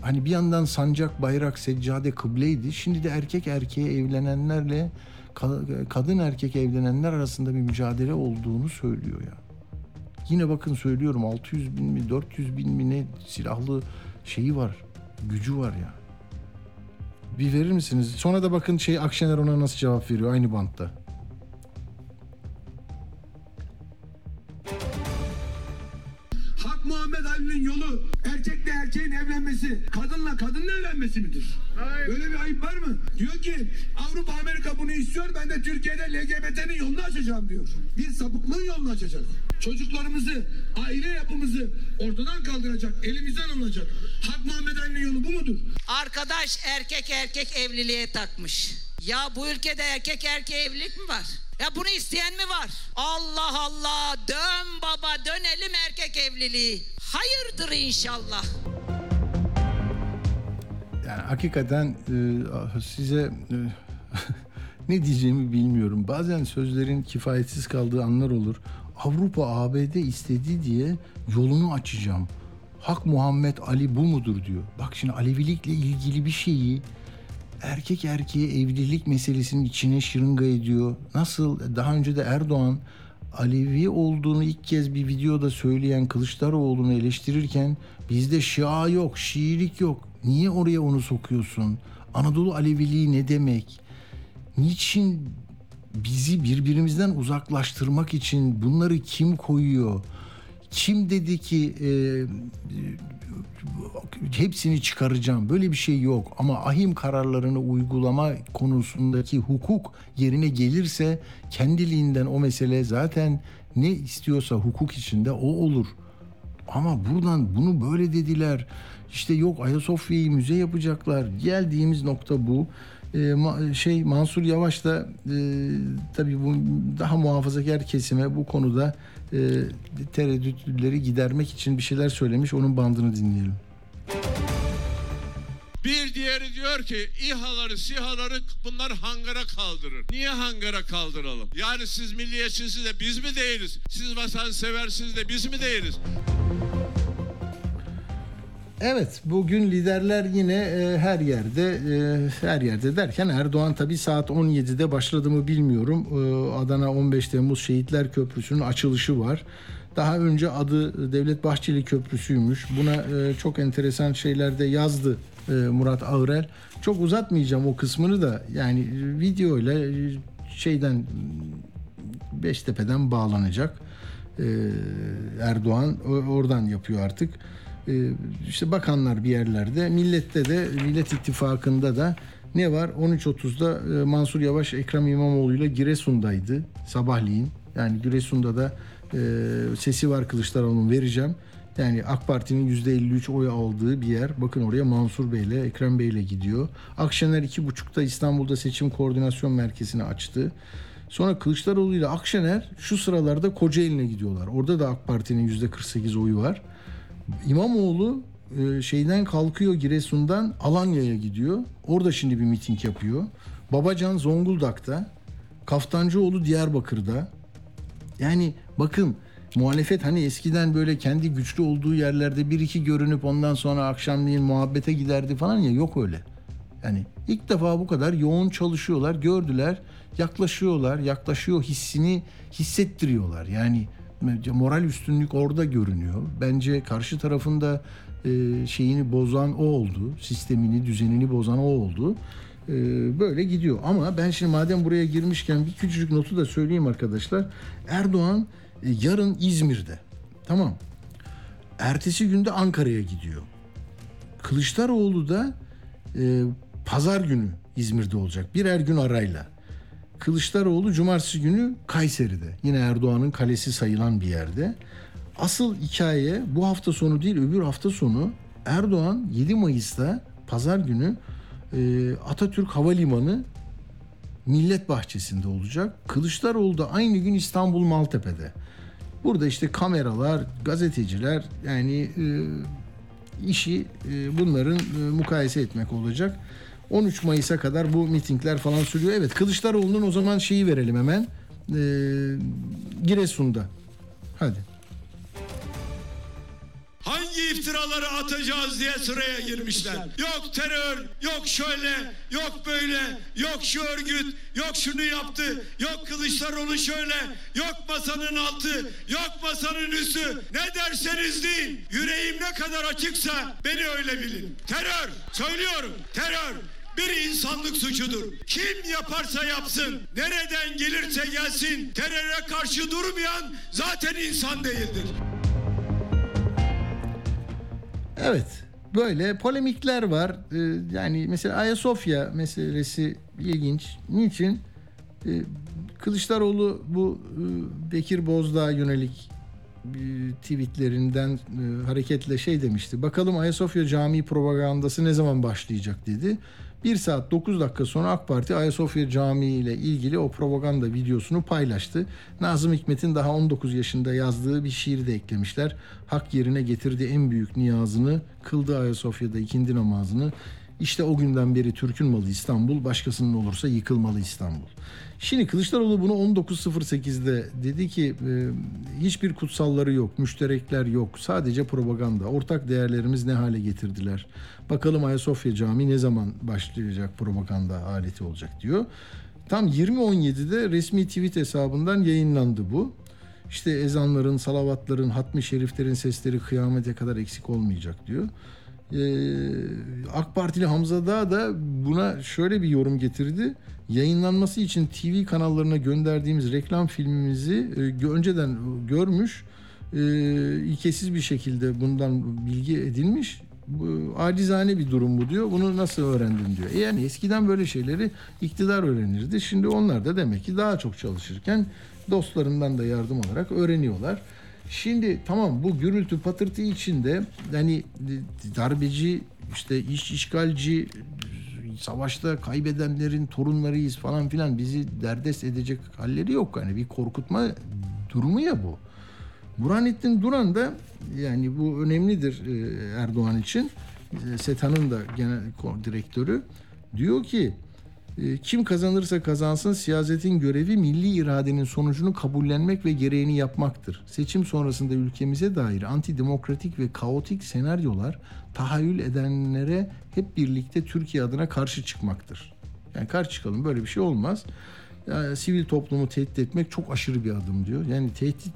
hani bir yandan sancak, bayrak, seccade, kıbleydi. Şimdi de erkek erkeğe evlenenlerle ka- kadın erkek evlenenler arasında bir mücadele olduğunu söylüyor ya. Yine bakın söylüyorum 600 bin mi 400 bin mi ne silahlı şeyi var. Gücü var ya. Bir verir misiniz? Sonra da bakın şey Akşener ona nasıl cevap veriyor aynı bantta. Muhammed Ali'nin yolu erkekle erkeğin evlenmesi, kadınla kadının evlenmesi midir? Böyle bir ayıp var mı? Diyor ki Avrupa Amerika bunu istiyor ben de Türkiye'de LGBT'nin yolunu açacağım diyor. Bir sapıklığın yolunu açacak. Çocuklarımızı, aile yapımızı ortadan kaldıracak, elimizden alınacak. Hak Muhammed Ali'nin yolu bu mudur? Arkadaş erkek erkek evliliğe takmış. Ya bu ülkede erkek erkeğe evlilik mi var? Ya bunu isteyen mi var? Allah Allah dön baba dönelim erkek evliliği. Hayırdır inşallah. Yani hakikaten e, size e, ne diyeceğimi bilmiyorum. Bazen sözlerin kifayetsiz kaldığı anlar olur. Avrupa ABD istedi diye yolunu açacağım. Hak Muhammed Ali bu mudur diyor. Bak şimdi Alevilikle ilgili bir şeyi erkek erkeğe evlilik meselesinin içine şırınga ediyor. Nasıl daha önce de Erdoğan Alevi olduğunu ilk kez bir videoda söyleyen Kılıçdaroğlu'nu eleştirirken bizde Şia yok, Şiilik yok. Niye oraya onu sokuyorsun? Anadolu Aleviliği ne demek? Niçin bizi birbirimizden uzaklaştırmak için bunları kim koyuyor? Kim dedi ki e, hepsini çıkaracağım. Böyle bir şey yok. Ama ahim kararlarını uygulama konusundaki hukuk yerine gelirse kendiliğinden o mesele zaten ne istiyorsa hukuk içinde o olur. Ama buradan bunu böyle dediler. İşte yok Ayasofya'yı müze yapacaklar. Geldiğimiz nokta bu. Ee, şey Mansur Yavaş da e, tabii bu daha muhafazakar kesime bu konuda tereddütleri gidermek için bir şeyler söylemiş. Onun bandını dinleyelim. Bir diğeri diyor ki İHA'ları, SİHA'ları bunlar hangara kaldırır. Niye hangara kaldıralım? Yani siz milliyetçisiniz de biz mi değiliz? Siz vatanseversiniz de biz mi değiliz? Evet bugün liderler yine e, her yerde e, her yerde derken Erdoğan tabi saat 17'de başladı mı bilmiyorum. E, Adana 15 Temmuz Şehitler Köprüsü'nün açılışı var. Daha önce adı Devlet Bahçeli Köprüsü'ymüş. Buna e, çok enteresan şeyler de yazdı e, Murat Ağırel. Çok uzatmayacağım o kısmını da yani videoyla e, şeyden Beştepe'den bağlanacak. E, Erdoğan oradan yapıyor artık. E, işte bakanlar bir yerlerde, millette de, Millet İttifakı'nda da ne var? 13.30'da e, Mansur Yavaş Ekrem İmamoğlu ile Giresun'daydı sabahleyin. Yani Giresun'da da e, sesi var Kılıçdaroğlu'nun vereceğim. Yani AK Parti'nin %53 oy aldığı bir yer. Bakın oraya Mansur Bey ile Ekrem Bey ile gidiyor. Akşener 2.30'da İstanbul'da seçim koordinasyon merkezini açtı. Sonra Kılıçdaroğlu ile Akşener şu sıralarda Kocaeli'ne gidiyorlar. Orada da AK Parti'nin %48 oyu var. İmamoğlu e, şeyden kalkıyor Giresun'dan Alanya'ya gidiyor. Orada şimdi bir miting yapıyor. Babacan Zonguldak'ta. Kaftancıoğlu Diyarbakır'da. Yani bakın muhalefet hani eskiden böyle kendi güçlü olduğu yerlerde bir iki görünüp ondan sonra akşamleyin muhabbete giderdi falan ya yok öyle. Yani ilk defa bu kadar yoğun çalışıyorlar, gördüler, yaklaşıyorlar, yaklaşıyor hissini hissettiriyorlar. Yani moral üstünlük orada görünüyor. Bence karşı tarafında e, şeyini bozan o oldu, sistemini, düzenini bozan o oldu. E, böyle gidiyor. Ama ben şimdi madem buraya girmişken bir küçücük notu da söyleyeyim arkadaşlar. Erdoğan e, yarın İzmir'de. Tamam. Ertesi günde Ankara'ya gidiyor. Kılıçdaroğlu da e, pazar günü İzmir'de olacak. Birer gün arayla. Kılıçdaroğlu cumartesi günü Kayseri'de. Yine Erdoğan'ın kalesi sayılan bir yerde. Asıl hikaye bu hafta sonu değil öbür hafta sonu Erdoğan 7 Mayıs'ta pazar günü e, Atatürk Havalimanı Millet Bahçesi'nde olacak. Kılıçdaroğlu da aynı gün İstanbul Maltepe'de. Burada işte kameralar, gazeteciler yani e, işi e, bunların mukayese etmek olacak. 13 Mayıs'a kadar bu mitingler falan sürüyor. Evet Kılıçdaroğlu'nun o zaman şeyi verelim hemen. E, Giresun'da. Hadi. Hangi iftiraları atacağız diye sıraya girmişler. Yok terör, yok şöyle, yok böyle, yok şu örgüt, yok şunu yaptı, yok Kılıçdaroğlu şöyle, yok masanın altı, yok masanın üstü. Ne derseniz deyin. Yüreğim ne kadar açıksa beni öyle bilin. Terör, söylüyorum, terör bir insanlık suçudur. Kim yaparsa yapsın, nereden gelirse gelsin, teröre karşı durmayan zaten insan değildir. Evet. Böyle polemikler var. Ee, yani mesela Ayasofya meselesi ilginç. Niçin? Ee, Kılıçdaroğlu bu e, Bekir Bozdağ'a yönelik e, tweetlerinden e, hareketle şey demişti. Bakalım Ayasofya Camii propagandası ne zaman başlayacak dedi. 1 saat 9 dakika sonra AK Parti Ayasofya Camii ile ilgili o propaganda videosunu paylaştı. Nazım Hikmet'in daha 19 yaşında yazdığı bir şiiri de eklemişler. Hak yerine getirdi en büyük niyazını, kıldı Ayasofya'da ikindi namazını. İşte o günden beri Türk'ün malı İstanbul, başkasının olursa yıkılmalı İstanbul. Şimdi Kılıçdaroğlu bunu 19.08'de dedi ki e, hiçbir kutsalları yok, müşterekler yok, sadece propaganda. Ortak değerlerimiz ne hale getirdiler? Bakalım Ayasofya Camii ne zaman başlayacak propaganda aleti olacak diyor. Tam 20.17'de resmi tweet hesabından yayınlandı bu. İşte ezanların, salavatların, hatmi şeriflerin sesleri kıyamete kadar eksik olmayacak diyor. Ee, AK Partili Hamza Dağ da buna şöyle bir yorum getirdi. Yayınlanması için TV kanallarına gönderdiğimiz reklam filmimizi e, önceden görmüş, e, ilkesiz bir şekilde bundan bilgi edilmiş. Acizane bir durum bu diyor. Bunu nasıl öğrendin diyor. E yani eskiden böyle şeyleri iktidar öğrenirdi. Şimdi onlar da demek ki daha çok çalışırken dostlarından da yardım alarak öğreniyorlar. Şimdi tamam bu gürültü patırtı içinde hani darbeci işte iş işgalci savaşta kaybedenlerin torunlarıyız falan filan bizi derdest edecek halleri yok. Hani bir korkutma durumu ya bu. Burhanettin Duran da yani bu önemlidir e, Erdoğan için. E, SETA'nın da genel direktörü diyor ki kim kazanırsa kazansın siyasetin görevi milli iradenin sonucunu kabullenmek ve gereğini yapmaktır. Seçim sonrasında ülkemize dair antidemokratik ve kaotik senaryolar tahayyül edenlere hep birlikte Türkiye adına karşı çıkmaktır. Yani karşı çıkalım böyle bir şey olmaz. Yani sivil toplumu tehdit etmek çok aşırı bir adım diyor. Yani tehdit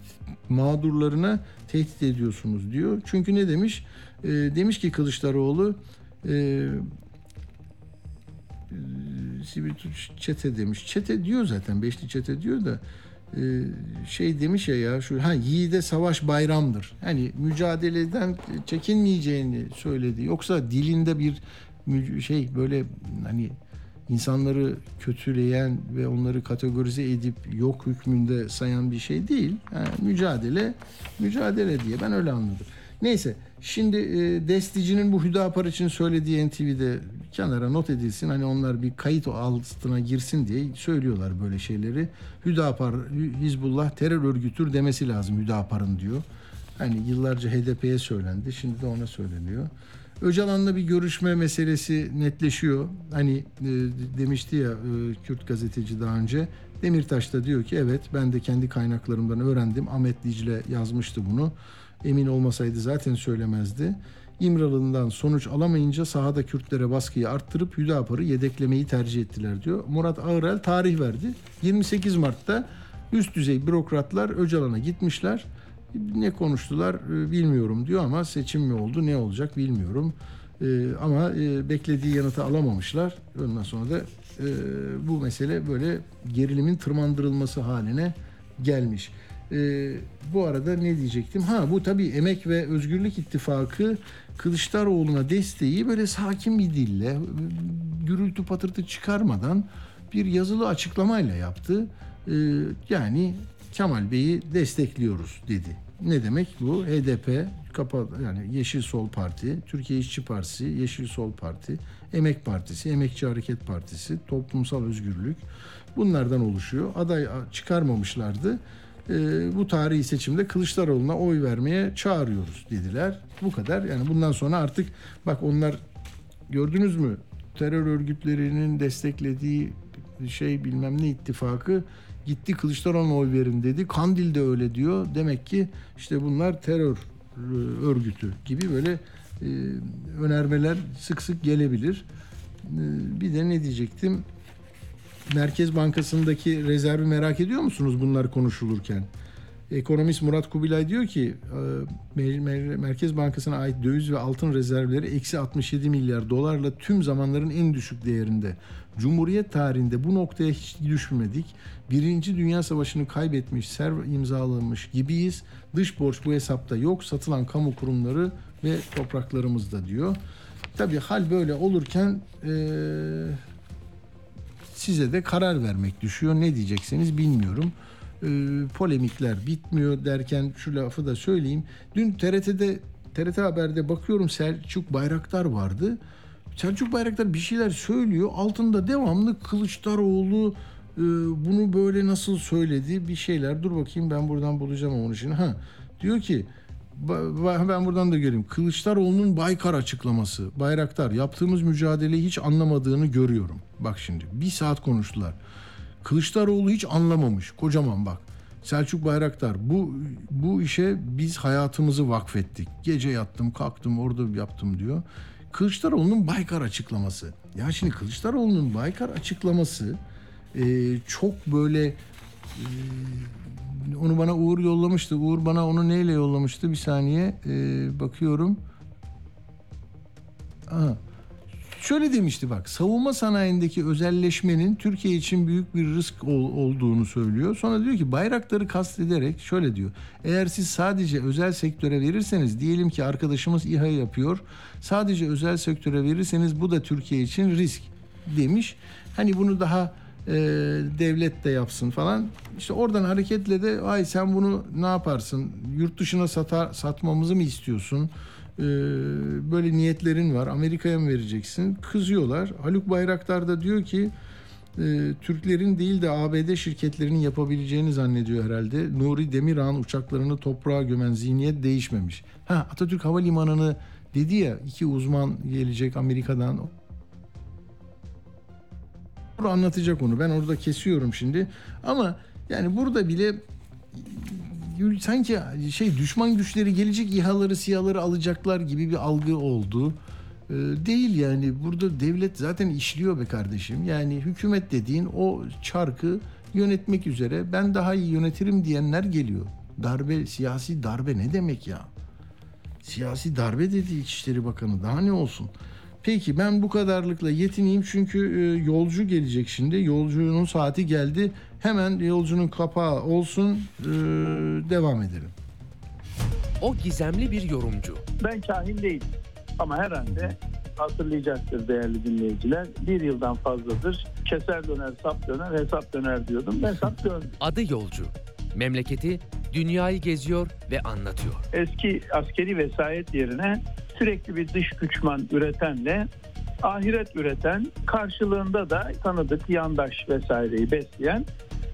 mağdurlarına tehdit ediyorsunuz diyor. Çünkü ne demiş? E, demiş ki Kılıçdaroğlu e, sivil çete demiş. Çete diyor zaten beşli çete diyor da e, şey demiş ya ya şu ha yiğide savaş bayramdır. Hani mücadeleden çekinmeyeceğini söyledi. Yoksa dilinde bir şey böyle hani insanları kötüleyen ve onları kategorize edip yok hükmünde sayan bir şey değil. Yani mücadele mücadele diye ben öyle anladım. Neyse şimdi e, Destici'nin bu Hüdapar için söylediği NTV'de kenara not edilsin. Hani onlar bir kayıt altına girsin diye söylüyorlar böyle şeyleri. Hüdapar, Hizbullah terör örgütür demesi lazım Hüdapar'ın diyor. Hani yıllarca HDP'ye söylendi. Şimdi de ona söyleniyor. Öcalan'la bir görüşme meselesi netleşiyor. Hani e, demişti ya e, Kürt gazeteci daha önce. Demirtaş da diyor ki evet ben de kendi kaynaklarımdan öğrendim. Ahmet Dicle yazmıştı bunu. Emin olmasaydı zaten söylemezdi. İmralı'ndan sonuç alamayınca sahada Kürtlere baskıyı arttırıp Hüdapar'ı yedeklemeyi tercih ettiler diyor. Murat Ağırel tarih verdi. 28 Mart'ta üst düzey bürokratlar Öcalan'a gitmişler. Ne konuştular e, bilmiyorum diyor ama seçim mi oldu ne olacak bilmiyorum. Ee, ama e, beklediği yanıtı alamamışlar. Ondan sonra da e, bu mesele böyle gerilimin tırmandırılması haline gelmiş. Ee, bu arada ne diyecektim? Ha bu tabii Emek ve Özgürlük İttifakı Kılıçdaroğlu'na desteği böyle sakin bir dille, gürültü patırtı çıkarmadan bir yazılı açıklamayla yaptı. Ee, yani Kemal Bey'i destekliyoruz dedi. Ne demek bu? HDP, yani Yeşil Sol Parti, Türkiye İşçi Partisi, Yeşil Sol Parti, Emek Partisi, Emekçi Hareket Partisi, Toplumsal Özgürlük bunlardan oluşuyor. Aday çıkarmamışlardı. Ee, bu tarihi seçimde Kılıçdaroğlu'na oy vermeye çağırıyoruz dediler. Bu kadar. Yani bundan sonra artık bak onlar gördünüz mü terör örgütlerinin desteklediği şey bilmem ne ittifakı gitti Kılıçdaroğlu'na oy verin dedi. Kandil de öyle diyor. Demek ki işte bunlar terör e, örgütü gibi böyle e, önermeler sık sık gelebilir. E, bir de ne diyecektim? Merkez Bankası'ndaki rezervi merak ediyor musunuz bunlar konuşulurken? Ekonomist Murat Kubilay diyor ki e, Merkez Bankası'na ait döviz ve altın rezervleri eksi 67 milyar dolarla tüm zamanların en düşük değerinde. Cumhuriyet tarihinde bu noktaya hiç düşmedik. Birinci Dünya Savaşı'nı kaybetmiş, serv imzalamış gibiyiz. Dış borç bu hesapta yok. Satılan kamu kurumları ve topraklarımızda diyor. Tabii hal böyle olurken e, size de karar vermek düşüyor. Ne diyeceksiniz bilmiyorum. E, polemikler bitmiyor derken şu lafı da söyleyeyim. Dün TRT'de TRT Haber'de bakıyorum Selçuk Bayraktar vardı. Selçuk Bayraktar bir şeyler söylüyor. Altında devamlı Kılıçdaroğlu e, bunu böyle nasıl söyledi bir şeyler. Dur bakayım ben buradan bulacağım onu şimdi. Ha diyor ki ben buradan da göreyim. Kılıçdaroğlu'nun Baykar açıklaması. Bayraktar yaptığımız mücadeleyi hiç anlamadığını görüyorum. Bak şimdi bir saat konuştular. Kılıçdaroğlu hiç anlamamış. Kocaman bak. Selçuk Bayraktar bu bu işe biz hayatımızı vakfettik. Gece yattım, kalktım, orada yaptım diyor. Kılıçdaroğlu'nun Baykar açıklaması. Ya şimdi Kılıçdaroğlu'nun Baykar açıklaması e, çok böyle e, onu bana Uğur yollamıştı. Uğur bana onu neyle yollamıştı? Bir saniye e, bakıyorum. Aha. Şöyle demişti bak savunma sanayindeki özelleşmenin Türkiye için büyük bir risk ol, olduğunu söylüyor. Sonra diyor ki bayrakları kastederek şöyle diyor. Eğer siz sadece özel sektöre verirseniz diyelim ki arkadaşımız İHA yapıyor. Sadece özel sektöre verirseniz bu da Türkiye için risk demiş. Hani bunu daha e, devlet de yapsın falan. İşte oradan hareketle de ay sen bunu ne yaparsın? Yurt dışına satar, satmamızı mı istiyorsun? E, böyle niyetlerin var. Amerika'ya mı vereceksin? Kızıyorlar. Haluk Bayraktar da diyor ki e, Türklerin değil de ABD şirketlerinin yapabileceğini zannediyor herhalde. Nuri Demirhan uçaklarını toprağa gömen zihniyet değişmemiş. Ha Atatürk Havalimanı'nı dedi ya iki uzman gelecek Amerika'dan anlatacak onu. Ben orada kesiyorum şimdi. Ama yani burada bile sanki şey düşman güçleri gelecek İHA'ları SİHA'ları alacaklar gibi bir algı oldu. Ee, değil yani burada devlet zaten işliyor be kardeşim. Yani hükümet dediğin o çarkı yönetmek üzere ben daha iyi yönetirim diyenler geliyor. Darbe, siyasi darbe ne demek ya? Siyasi darbe dedi İçişleri Bakanı daha ne olsun? Peki ben bu kadarlıkla yetineyim çünkü e, yolcu gelecek şimdi. Yolcunun saati geldi. Hemen yolcunun kapağı olsun. E, devam edelim. O gizemli bir yorumcu. Ben kahin değilim ama herhalde hatırlayacaktır değerli dinleyiciler. Bir yıldan fazladır keser döner, sap döner, hesap döner diyordum. Hesap döndü. Adı yolcu. Memleketi dünyayı geziyor ve anlatıyor. Eski askeri vesayet yerine sürekli bir dış güçman üretenle ahiret üreten karşılığında da tanıdık yandaş vesaireyi besleyen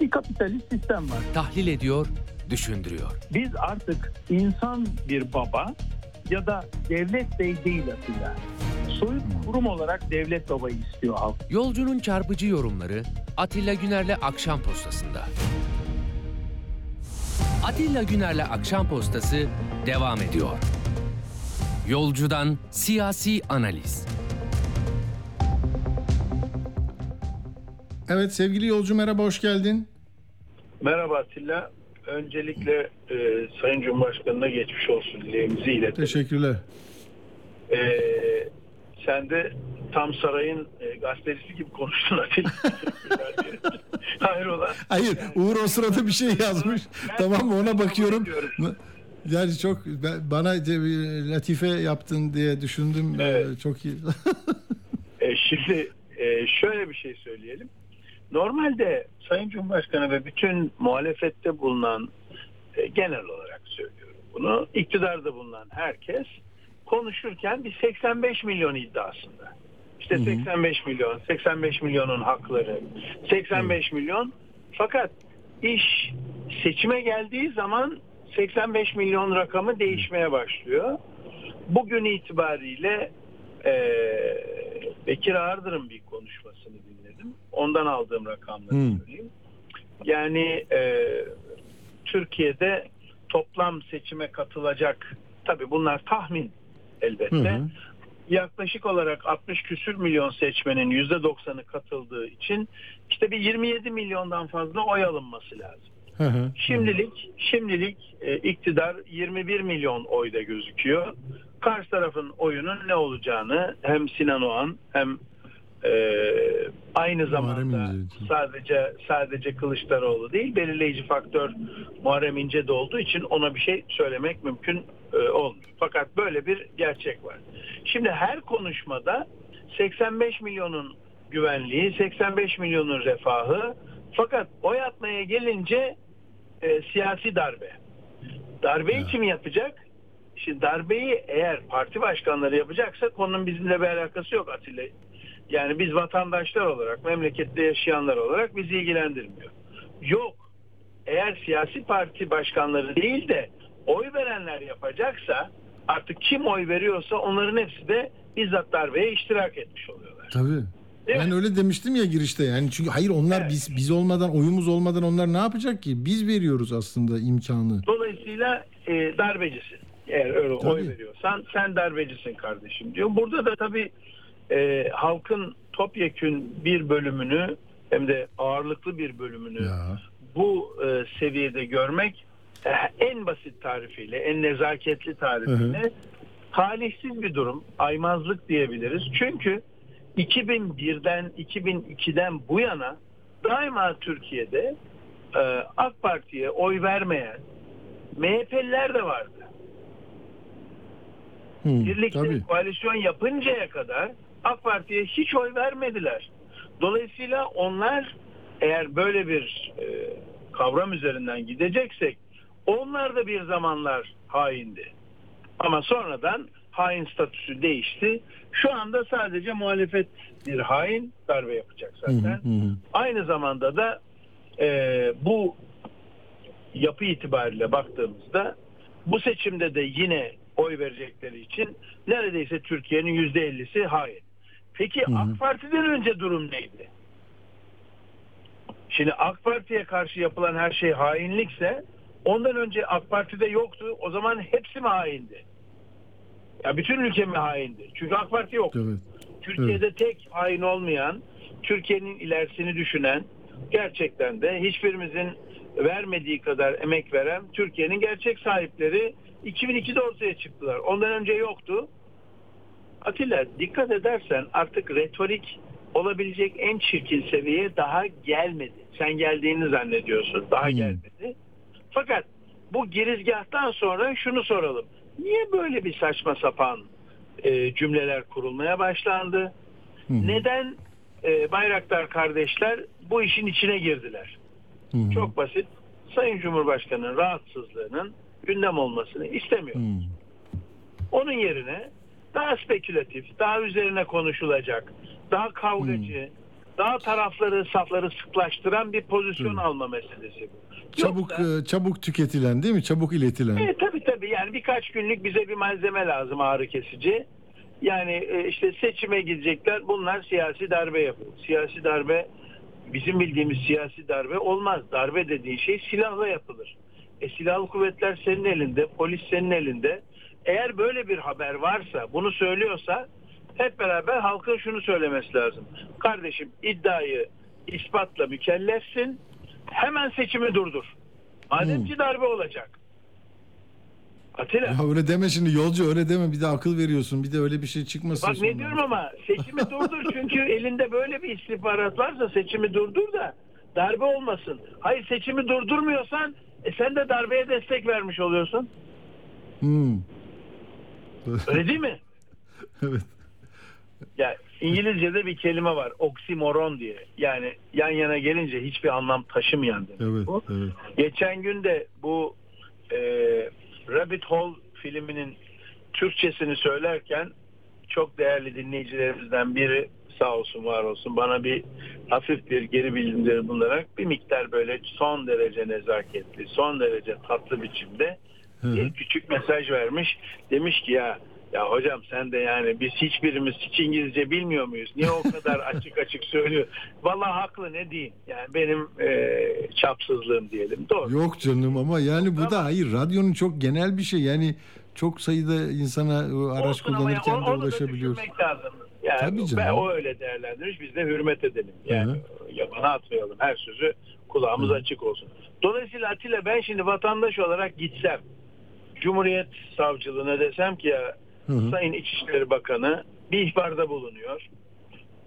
bir kapitalist sistem var. Tahlil ediyor, düşündürüyor. Biz artık insan bir baba ya da devlet bey değil Atilla. Soyut kurum olarak devlet babayı istiyor halk. Yolcunun çarpıcı yorumları Atilla Güner'le Akşam Postası'nda. Atilla Güner'le Akşam Postası devam ediyor. Yolcudan siyasi analiz. Evet sevgili yolcu merhaba hoş geldin. Merhaba Atilla. Öncelikle e, Sayın Cumhurbaşkanı'na geçmiş olsun dileğimizi iletelim. Teşekkürler. E, sen de tam sarayın e, gazetecisi gibi konuştun Atilla. Hayrola? Hayır Uğur o sırada bir şey yazmış. tamam mı ona bakıyorum. Yani çok bana bir latife yaptın diye düşündüm. Evet. Çok iyi. e, şimdi e, şöyle bir şey söyleyelim. Normalde Sayın Cumhurbaşkanı ve bütün muhalefette bulunan e, genel olarak söylüyorum bunu. iktidarda bulunan herkes konuşurken bir 85 milyon iddiasında. İşte hı hı. 85 milyon, 85 milyonun hakları, 85 hı. milyon. Fakat iş seçime geldiği zaman 85 milyon rakamı değişmeye başlıyor. Bugün itibariyle e, Bekir Ağırdır'ın bir konuşmasını dinledim. Ondan aldığım rakamları hmm. söyleyeyim. Yani e, Türkiye'de toplam seçime katılacak tabi bunlar tahmin elbette. Hı hı. Yaklaşık olarak 60 küsür milyon seçmenin %90'ı katıldığı için işte bir 27 milyondan fazla oy alınması lazım. Hı hı. Şimdilik şimdilik e, iktidar 21 milyon oyda gözüküyor. Karşı tarafın oyunun ne olacağını hem Sinan Oğan hem e, aynı zamanda sadece sadece Kılıçdaroğlu değil belirleyici faktör Muharrem İnce de olduğu için ona bir şey söylemek mümkün e, olmuyor. Fakat böyle bir gerçek var. Şimdi her konuşmada 85 milyonun güvenliği, 85 milyonun refahı fakat oy atmaya gelince e, siyasi darbe. Darbeyi kim yapacak? Şimdi darbeyi eğer parti başkanları yapacaksa konunun bizimle bir alakası yok Atilla. Yani biz vatandaşlar olarak, memlekette yaşayanlar olarak bizi ilgilendirmiyor. Yok. Eğer siyasi parti başkanları değil de oy verenler yapacaksa artık kim oy veriyorsa onların hepsi de bizzat darbeye iştirak etmiş oluyorlar. Tabii. Ben öyle demiştim ya girişte yani çünkü hayır onlar biz biz olmadan oyumuz olmadan onlar ne yapacak ki? Biz veriyoruz aslında imkanı. Dolayısıyla e, darbecisin. Eğer öyle oy Tabii. veriyorsan sen darbecisin kardeşim diyor. Burada da tabii e, halkın topyekün bir bölümünü hem de ağırlıklı bir bölümünü bu e, seviyede görmek e, en basit tarifiyle, en nezaketli tarifiyle talihsiz bir durum. Aymazlık diyebiliriz. Çünkü 2001'den 2002'den bu yana daima Türkiye'de e, AK Parti'ye oy vermeyen MHP'liler de vardı. Hı, Birlikte tabii. koalisyon yapıncaya kadar AK Parti'ye hiç oy vermediler. Dolayısıyla onlar eğer böyle bir e, kavram üzerinden gideceksek onlar da bir zamanlar haindi. Ama sonradan hain statüsü değişti. Şu anda sadece muhalefet bir hain darbe yapacak zaten. Aynı zamanda da e, bu yapı itibariyle baktığımızda bu seçimde de yine oy verecekleri için neredeyse Türkiye'nin yüzde ellisi hain. Peki AK Parti'den önce durum neydi? Şimdi AK Parti'ye karşı yapılan her şey hainlikse ondan önce AK Parti'de yoktu. O zaman hepsi mi haindi? Ya bütün ülke mi haindi? Çünkü AK Parti yok. Türkiye'de tek hain olmayan, Türkiye'nin ilerisini düşünen, gerçekten de hiçbirimizin vermediği kadar emek veren Türkiye'nin gerçek sahipleri 2002'de ortaya çıktılar. Ondan önce yoktu. Atilla dikkat edersen artık retorik olabilecek en çirkin seviyeye daha gelmedi. Sen geldiğini zannediyorsun. Daha gelmedi. Fakat bu girizgahtan sonra şunu soralım. Niye böyle bir saçma sapan e, cümleler kurulmaya başlandı? Neden e, Bayraktar kardeşler bu işin içine girdiler? Çok basit. Sayın Cumhurbaşkanı'nın rahatsızlığının gündem olmasını istemiyor. Onun yerine daha spekülatif, daha üzerine konuşulacak, daha kavgacı, daha tarafları, safları sıklaştıran bir pozisyon alma meselesi bu. Çabuk e, çabuk tüketilen değil mi? Çabuk iletilen. E, tabii tabii yani birkaç günlük bize bir malzeme lazım ağrı kesici. Yani e, işte seçime gidecekler bunlar siyasi darbe yapıyor. Siyasi darbe bizim bildiğimiz siyasi darbe olmaz. Darbe dediği şey silahla yapılır. E, silahlı kuvvetler senin elinde, polis senin elinde. Eğer böyle bir haber varsa, bunu söylüyorsa hep beraber halkın şunu söylemesi lazım. Kardeşim iddiayı ispatla mükellefsin. Hemen seçimi durdur. Madem ki darbe olacak. Atilla. Ya öyle deme şimdi yolcu öyle deme bir de akıl veriyorsun bir de öyle bir şey çıkmasın Bak sonra. ne diyorum ama seçimi durdur çünkü elinde böyle bir istihbarat varsa seçimi durdur da darbe olmasın. Hayır seçimi durdurmuyorsan e sen de darbeye destek vermiş oluyorsun. Hmm. Öyle değil mi? evet. Ya İngilizce'de bir kelime var oksimoron diye. Yani yan yana gelince hiçbir anlam taşımayan demek. Evet, bu. evet. Geçen gün de bu e, Rabbit Hole filminin Türkçesini söylerken çok değerli dinleyicilerimizden biri sağ olsun var olsun bana bir hafif bir geri bildirim bulunarak bir miktar böyle son derece nezaketli, son derece tatlı biçimde bir küçük mesaj vermiş. Demiş ki ya Ya hocam sen de yani biz hiçbirimiz hiç İngilizce bilmiyor muyuz? Niye o kadar açık açık söylüyor? Vallahi haklı ne diyeyim. Yani benim e, çapsızlığım diyelim. Doğru. Yok canım ama yani bu da hayır radyonun çok genel bir şey. Yani çok sayıda insana o araç kullanırken ya, de onu da ulaşabiliyoruz. lazım. Yani Tabii canım. ben o öyle değerlendirmiş biz de hürmet edelim. Yani yabana atmayalım her sözü kulağımız açık olsun. Dolayısıyla Atilla ben şimdi vatandaş olarak gitsem Cumhuriyet Savcılığına desem ki ya Sayın İçişleri Bakanı bir ihbarda bulunuyor.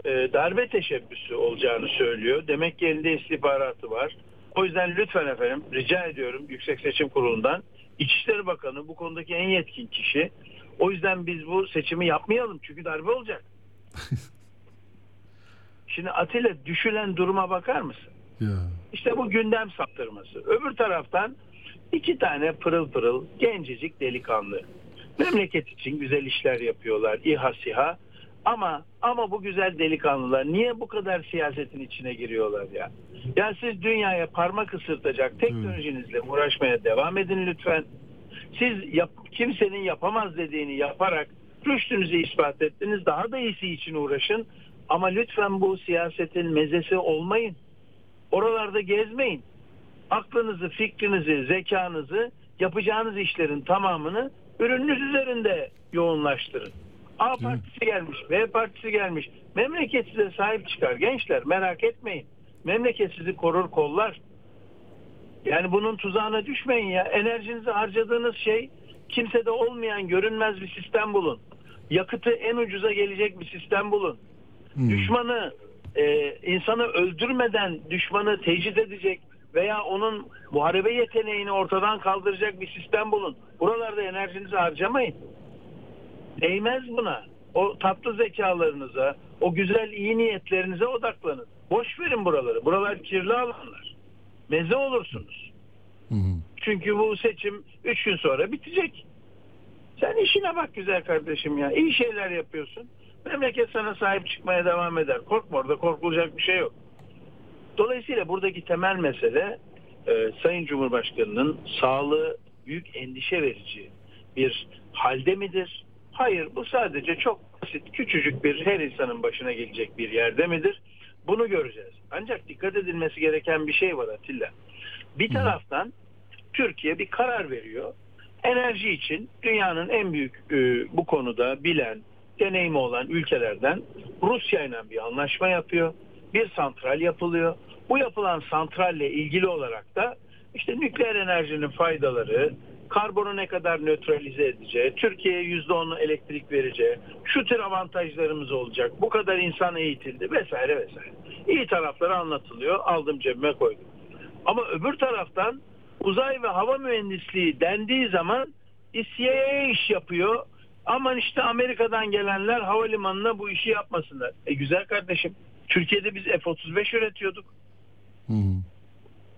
Ee, darbe teşebbüsü olacağını söylüyor. Demek ki elinde istihbaratı var. O yüzden lütfen efendim rica ediyorum Yüksek Seçim Kurulu'ndan İçişleri Bakanı bu konudaki en yetkin kişi. O yüzden biz bu seçimi yapmayalım çünkü darbe olacak. Şimdi Atilla düşülen duruma bakar mısın? İşte bu gündem saptırması. Öbür taraftan iki tane pırıl pırıl gencecik delikanlı. Memleket için güzel işler yapıyorlar. İHA SİHA. Ama ama bu güzel delikanlılar niye bu kadar siyasetin içine giriyorlar ya? Ya siz dünyaya parmak ısırtacak teknolojinizle uğraşmaya devam edin lütfen. Siz yap, kimsenin yapamaz dediğini yaparak rüştünüzü ispat ettiniz. Daha da iyisi için uğraşın. Ama lütfen bu siyasetin mezesi olmayın. Oralarda gezmeyin. Aklınızı, fikrinizi, zekanızı, yapacağınız işlerin tamamını ürününüz üzerinde yoğunlaştırın. A partisi gelmiş, B partisi gelmiş. Memleket size sahip çıkar gençler merak etmeyin. Memleket sizi korur kollar. Yani bunun tuzağına düşmeyin ya. Enerjinizi harcadığınız şey kimsede olmayan görünmez bir sistem bulun. Yakıtı en ucuza gelecek bir sistem bulun. Düşmanı e, insanı öldürmeden düşmanı tecrit edecek veya onun muharebe yeteneğini ortadan kaldıracak bir sistem bulun. Buralarda enerjinizi harcamayın. Değmez buna. O tatlı zekalarınıza, o güzel iyi niyetlerinize odaklanın. Boş verin buraları. Buralar kirli alanlar. Meze olursunuz. Çünkü bu seçim 3 gün sonra bitecek. Sen işine bak güzel kardeşim ya. İyi şeyler yapıyorsun. Memleket sana sahip çıkmaya devam eder. Korkma orada korkulacak bir şey yok. Dolayısıyla buradaki temel mesele e, Sayın Cumhurbaşkanı'nın sağlığı büyük endişe verici bir halde midir? Hayır bu sadece çok basit küçücük bir her insanın başına gelecek bir yerde midir? Bunu göreceğiz. Ancak dikkat edilmesi gereken bir şey var Atilla. Bir taraftan Türkiye bir karar veriyor. Enerji için dünyanın en büyük e, bu konuda bilen, deneyimi olan ülkelerden Rusya ile bir anlaşma yapıyor. Bir santral yapılıyor. Bu yapılan santralle ilgili olarak da işte nükleer enerjinin faydaları, karbonu ne kadar nötralize edeceği, Türkiye'ye %10'u elektrik vereceği, şu tür avantajlarımız olacak, bu kadar insan eğitildi vesaire vesaire. İyi tarafları anlatılıyor, aldım cebime koydum. Ama öbür taraftan uzay ve hava mühendisliği dendiği zaman CIA iş yapıyor. Aman işte Amerika'dan gelenler havalimanına bu işi yapmasınlar. E güzel kardeşim. Türkiye'de biz F-35 üretiyorduk.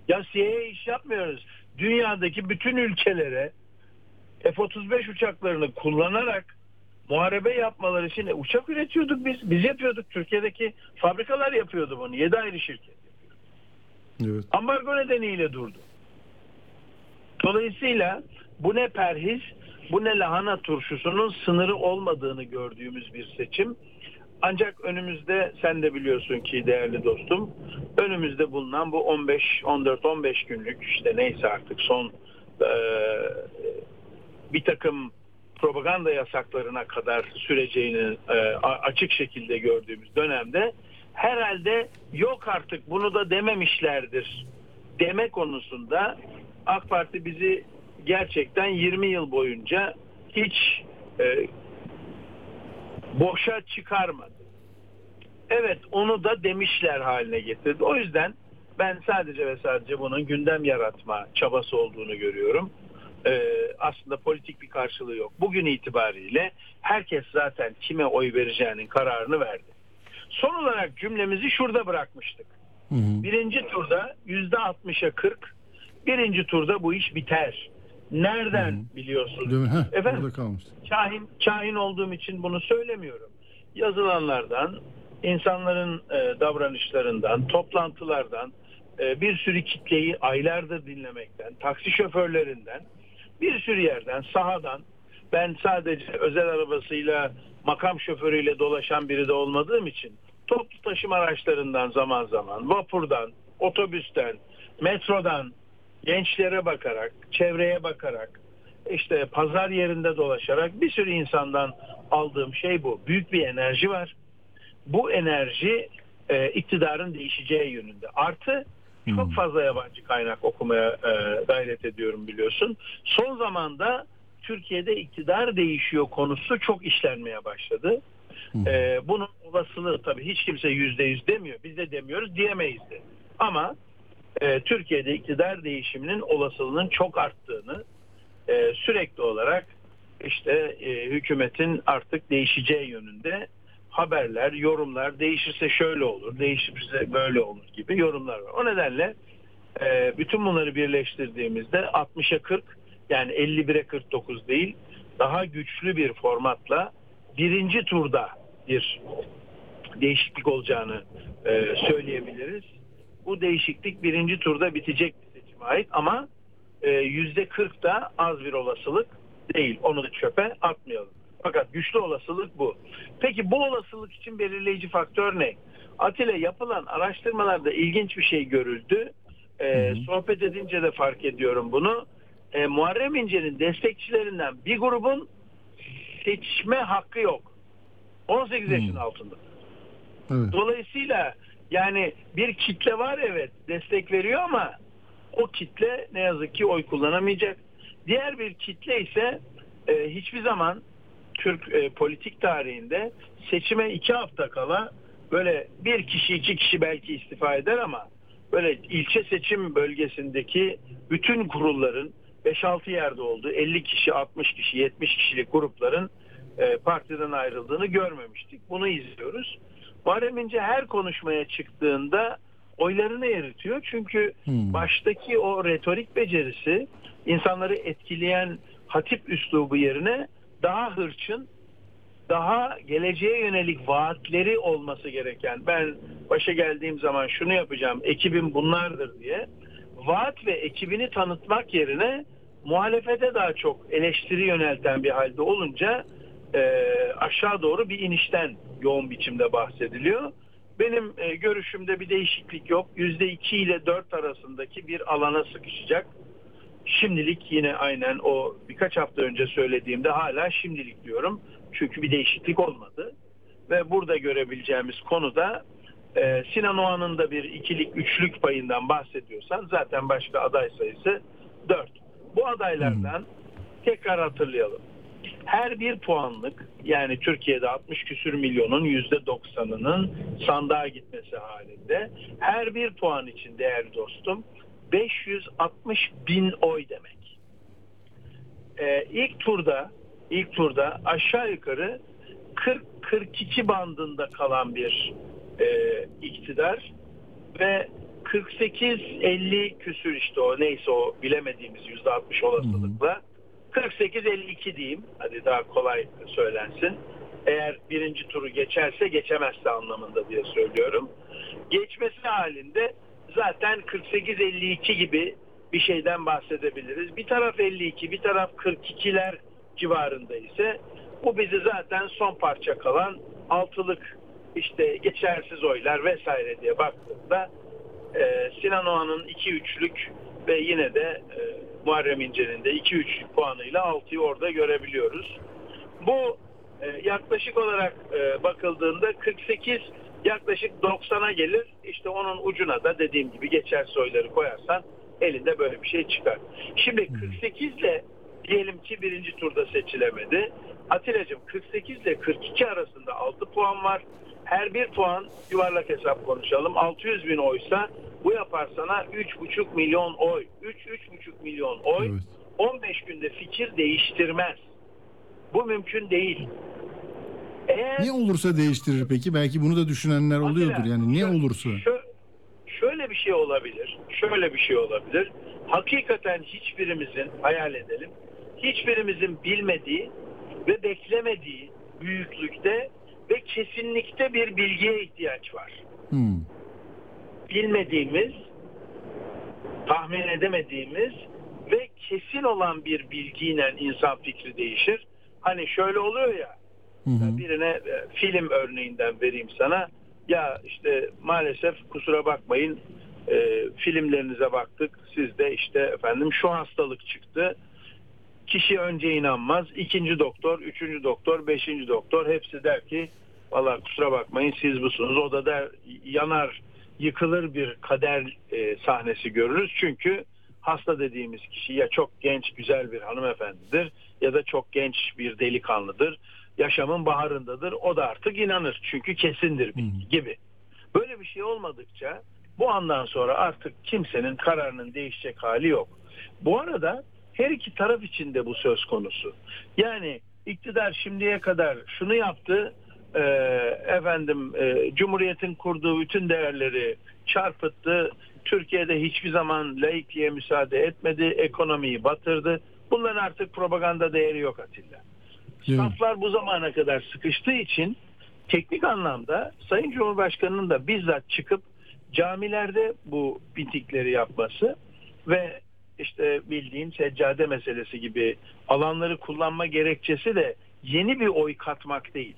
Ya CIA iş yapmıyoruz. Dünyadaki bütün ülkelere F-35 uçaklarını kullanarak muharebe yapmaları için e, uçak üretiyorduk biz. Biz yapıyorduk. Türkiye'deki fabrikalar yapıyordu bunu. 7 ayrı şirket. Evet. Ambargo nedeniyle durdu. Dolayısıyla bu ne perhiz, bu ne lahana turşusunun sınırı olmadığını gördüğümüz bir seçim. Ancak önümüzde sen de biliyorsun ki değerli dostum önümüzde bulunan bu 15 14 15 günlük işte neyse artık son e, bir takım propaganda yasaklarına kadar süreceğini e, açık şekilde gördüğümüz dönemde herhalde yok artık bunu da dememişlerdir deme konusunda AK Parti bizi gerçekten 20 yıl boyunca hiç e, boşa çıkarmadı. Evet onu da demişler haline getirdi. O yüzden ben sadece ve sadece bunun gündem yaratma çabası olduğunu görüyorum. Ee, aslında politik bir karşılığı yok. Bugün itibariyle herkes zaten kime oy vereceğinin kararını verdi. Son olarak cümlemizi şurada bırakmıştık. Birinci turda yüzde 60'a 40, birinci turda bu iş biter. Nereden biliyorsunuz? Değil mi? Heh, Efendim? kalmıştı. kahin, kahin olduğum için bunu söylemiyorum. Yazılanlardan, insanların e, davranışlarından, toplantılardan, e, bir sürü kitleyi aylardır dinlemekten, taksi şoförlerinden, bir sürü yerden, sahadan ben sadece özel arabasıyla makam şoförüyle dolaşan biri de olmadığım için toplu taşıma araçlarından zaman zaman vapurdan, otobüsten, metrodan gençlere bakarak, çevreye bakarak işte pazar yerinde dolaşarak bir sürü insandan aldığım şey bu. Büyük bir enerji var. Bu enerji e, iktidarın değişeceği yönünde. Artı çok fazla yabancı kaynak okumaya e, gayret ediyorum biliyorsun. Son zamanda Türkiye'de iktidar değişiyor konusu çok işlenmeye başladı. E, bunun olasılığı tabii hiç kimse yüzde yüz demiyor. Biz de demiyoruz diyemeyiz de. Ama e, Türkiye'de iktidar değişiminin olasılığının çok arttığını e, sürekli olarak işte e, hükümetin artık değişeceği yönünde haberler, yorumlar değişirse şöyle olur, değişirse böyle olur gibi yorumlar var. O nedenle e, bütün bunları birleştirdiğimizde 60'a 40 yani 51'e 49 değil daha güçlü bir formatla birinci turda bir değişiklik olacağını e, söyleyebiliriz. Bu değişiklik birinci turda bitecek bir seçime ait ama e, yüzde 40 da az bir olasılık değil. Onu da çöpe atmayalım. Fakat güçlü olasılık bu. Peki bu olasılık için belirleyici faktör ne? Atilla yapılan araştırmalarda ilginç bir şey görüldü. Ee, sohbet edince de fark ediyorum bunu. Ee, Muharrem İnce'nin destekçilerinden bir grubun seçme hakkı yok. 18 yaşın altında. Evet. Dolayısıyla yani bir kitle var evet destek veriyor ama o kitle ne yazık ki oy kullanamayacak. Diğer bir kitle ise e, hiçbir zaman Türk e, politik tarihinde seçime iki hafta kala böyle bir kişi iki kişi belki istifa eder ama böyle ilçe seçim bölgesindeki bütün kurulların 5-6 yerde olduğu 50 kişi 60 kişi 70 kişilik grupların e, partiden ayrıldığını görmemiştik. Bunu izliyoruz. Muharrem İnce her konuşmaya çıktığında oylarını eritiyor. Çünkü baştaki o retorik becerisi insanları etkileyen hatip üslubu yerine daha hırçın, daha geleceğe yönelik vaatleri olması gereken ben başa geldiğim zaman şunu yapacağım ekibim bunlardır diye vaat ve ekibini tanıtmak yerine muhalefete daha çok eleştiri yönelten bir halde olunca e, aşağı doğru bir inişten yoğun biçimde bahsediliyor. Benim e, görüşümde bir değişiklik yok. %2 ile 4 arasındaki bir alana sıkışacak. Şimdilik yine aynen o birkaç hafta önce söylediğimde hala şimdilik diyorum. Çünkü bir değişiklik olmadı. Ve burada görebileceğimiz konuda e, Sinan Oğan'ın da bir ikilik, üçlük payından bahsediyorsan zaten başka aday sayısı 4. Bu adaylardan tekrar hatırlayalım. Her bir puanlık yani Türkiye'de 60 küsür milyonun %90'ının sandığa gitmesi halinde her bir puan için değerli dostum 560 bin oy demek. Ee, ilk turda ilk turda aşağı yukarı 40-42 bandında kalan bir e, iktidar ve 48-50 küsür işte o neyse o bilemediğimiz %60 olasılıkla 48-52 diyeyim hadi daha kolay söylensin. Eğer birinci turu geçerse geçemezse anlamında diye söylüyorum. Geçmesi halinde zaten 48-52 gibi bir şeyden bahsedebiliriz. Bir taraf 52, bir taraf 42'ler civarında ise bu bizi zaten son parça kalan altılık işte geçersiz oylar vesaire diye baktığımda e, Sinan Oğan'ın 2-3'lük ve yine de e, Muharrem İnce'nin de 2-3 puanıyla 6'yı orada görebiliyoruz. Bu e, yaklaşık olarak e, bakıldığında 48 yaklaşık 90'a gelir. İşte onun ucuna da dediğim gibi geçersiz oyları koyarsan elinde böyle bir şey çıkar. Şimdi 48 ile diyelim ki birinci turda seçilemedi. Atilla'cığım 48 ile 42 arasında 6 puan var. Her bir puan yuvarlak hesap konuşalım. 600 bin oysa bu yapar sana 3,5 milyon oy. 3-3,5 milyon oy 15 günde fikir değiştirmez. Bu mümkün değil. Eğer Ne olursa değiştirir peki? Belki bunu da düşünenler oluyordur. Yani ne olursa. Şö- şöyle bir şey olabilir. Şöyle bir şey olabilir. Hakikaten hiçbirimizin hayal edelim. Hiçbirimizin bilmediği ve beklemediği büyüklükte ve kesinlikte bir bilgiye ihtiyaç var. Hmm. Bilmediğimiz, tahmin edemediğimiz ve kesin olan bir bilgiyle insan fikri değişir. Hani şöyle oluyor ya birine e, film örneğinden vereyim sana. Ya işte maalesef kusura bakmayın e, filmlerinize baktık. Sizde işte efendim şu hastalık çıktı. Kişi önce inanmaz. ikinci doktor, üçüncü doktor, beşinci doktor hepsi der ki valla kusura bakmayın siz busunuz. O da der yanar yıkılır bir kader e, sahnesi görürüz. Çünkü hasta dediğimiz kişi ya çok genç güzel bir hanımefendidir ya da çok genç bir delikanlıdır. Yaşamın baharındadır. O da artık inanır. Çünkü kesindir bilgi gibi. Böyle bir şey olmadıkça bu andan sonra artık kimsenin kararının değişecek hali yok. Bu arada her iki taraf için de bu söz konusu. Yani iktidar şimdiye kadar şunu yaptı, e, efendim e, Cumhuriyet'in kurduğu bütün değerleri çarpıttı. Türkiye'de hiçbir zaman laikliğe müsaade etmedi, ekonomiyi batırdı. Bunların artık propaganda değeri yok Atilla. Saflar bu zamana kadar sıkıştığı için teknik anlamda Sayın Cumhurbaşkanı'nın da bizzat çıkıp camilerde bu bitikleri yapması ve işte bildiğin seccade meselesi gibi alanları kullanma gerekçesi de yeni bir oy katmak değil.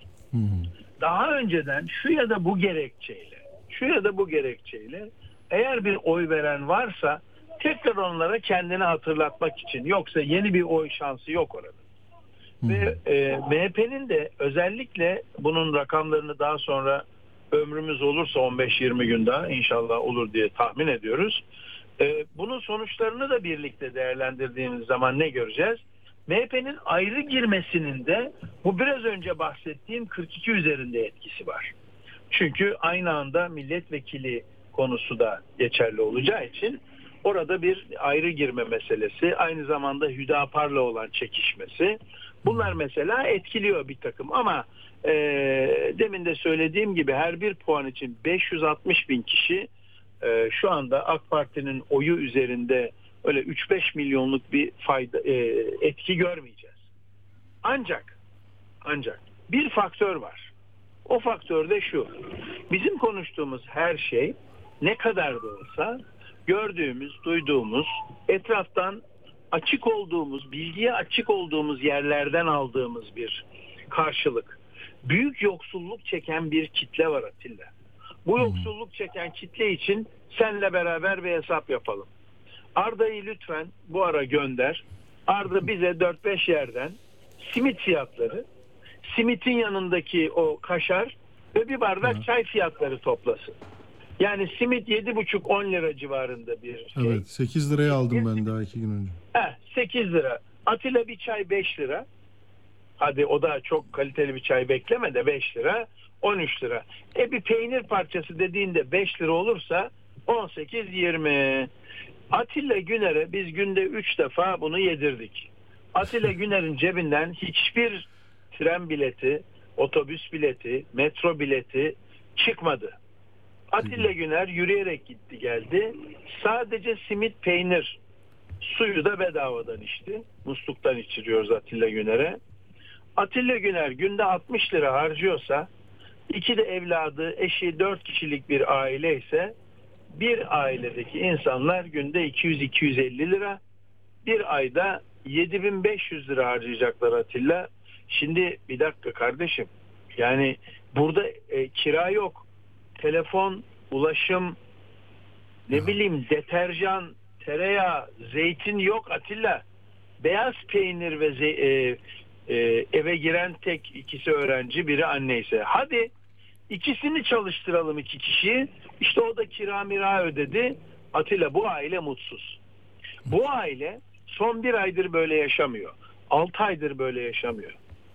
Daha önceden şu ya da bu gerekçeyle, şu ya da bu gerekçeyle eğer bir oy veren varsa tekrar onlara kendini hatırlatmak için yoksa yeni bir oy şansı yok orada. Ve e, MHP'nin de özellikle bunun rakamlarını daha sonra ömrümüz olursa 15-20 gün daha inşallah olur diye tahmin ediyoruz. E, bunun sonuçlarını da birlikte değerlendirdiğimiz zaman ne göreceğiz? MHP'nin ayrı girmesinin de bu biraz önce bahsettiğim 42 üzerinde etkisi var. Çünkü aynı anda milletvekili konusu da geçerli olacağı için orada bir ayrı girme meselesi, aynı zamanda Hüdapar'la olan çekişmesi. Bunlar mesela etkiliyor bir takım ama e, demin de söylediğim gibi her bir puan için 560 bin kişi e, şu anda AK Parti'nin oyu üzerinde öyle 3-5 milyonluk bir fayda e, etki görmeyeceğiz. Ancak ancak bir faktör var. O faktör de şu. Bizim konuştuğumuz her şey ne kadar da olsa gördüğümüz, duyduğumuz, etraftan açık olduğumuz, bilgiye açık olduğumuz yerlerden aldığımız bir karşılık. Büyük yoksulluk çeken bir kitle var Atilla. Bu yoksulluk çeken kitle için senle beraber bir hesap yapalım. Arda'yı lütfen bu ara gönder. Arda bize 4-5 yerden simit fiyatları, simitin yanındaki o kaşar ve bir bardak çay fiyatları toplasın. Yani simit 7,5-10 lira civarında bir şey. Evet 8 liraya aldım ben daha iki gün önce. Heh, 8 lira. Atilla bir çay 5 lira. Hadi o da çok kaliteli bir çay bekleme de 5 lira. 13 lira. E bir peynir parçası dediğinde 5 lira olursa 18-20. Atilla Güner'e biz günde 3 defa bunu yedirdik. Atilla Güner'in cebinden hiçbir tren bileti, otobüs bileti, metro bileti çıkmadı. Atilla Güner yürüyerek gitti geldi. Sadece simit peynir suyu da bedavadan içti. Musluktan içiriyoruz Atilla Güner'e. Atilla Güner günde 60 lira harcıyorsa iki de evladı, eşi 4 kişilik bir aile ise bir ailedeki insanlar günde 200-250 lira bir ayda 7500 lira harcayacaklar Atilla. Şimdi bir dakika kardeşim yani burada e, kira yok. Telefon, ulaşım, ne bileyim deterjan, tereyağı, zeytin yok Atilla. Beyaz peynir ve ze- e, e, eve giren tek ikisi öğrenci biri anne ise. Hadi ikisini çalıştıralım iki kişiyi. İşte o da kira mira ödedi. Atilla bu aile mutsuz. Bu aile son bir aydır böyle yaşamıyor. Altı aydır böyle yaşamıyor.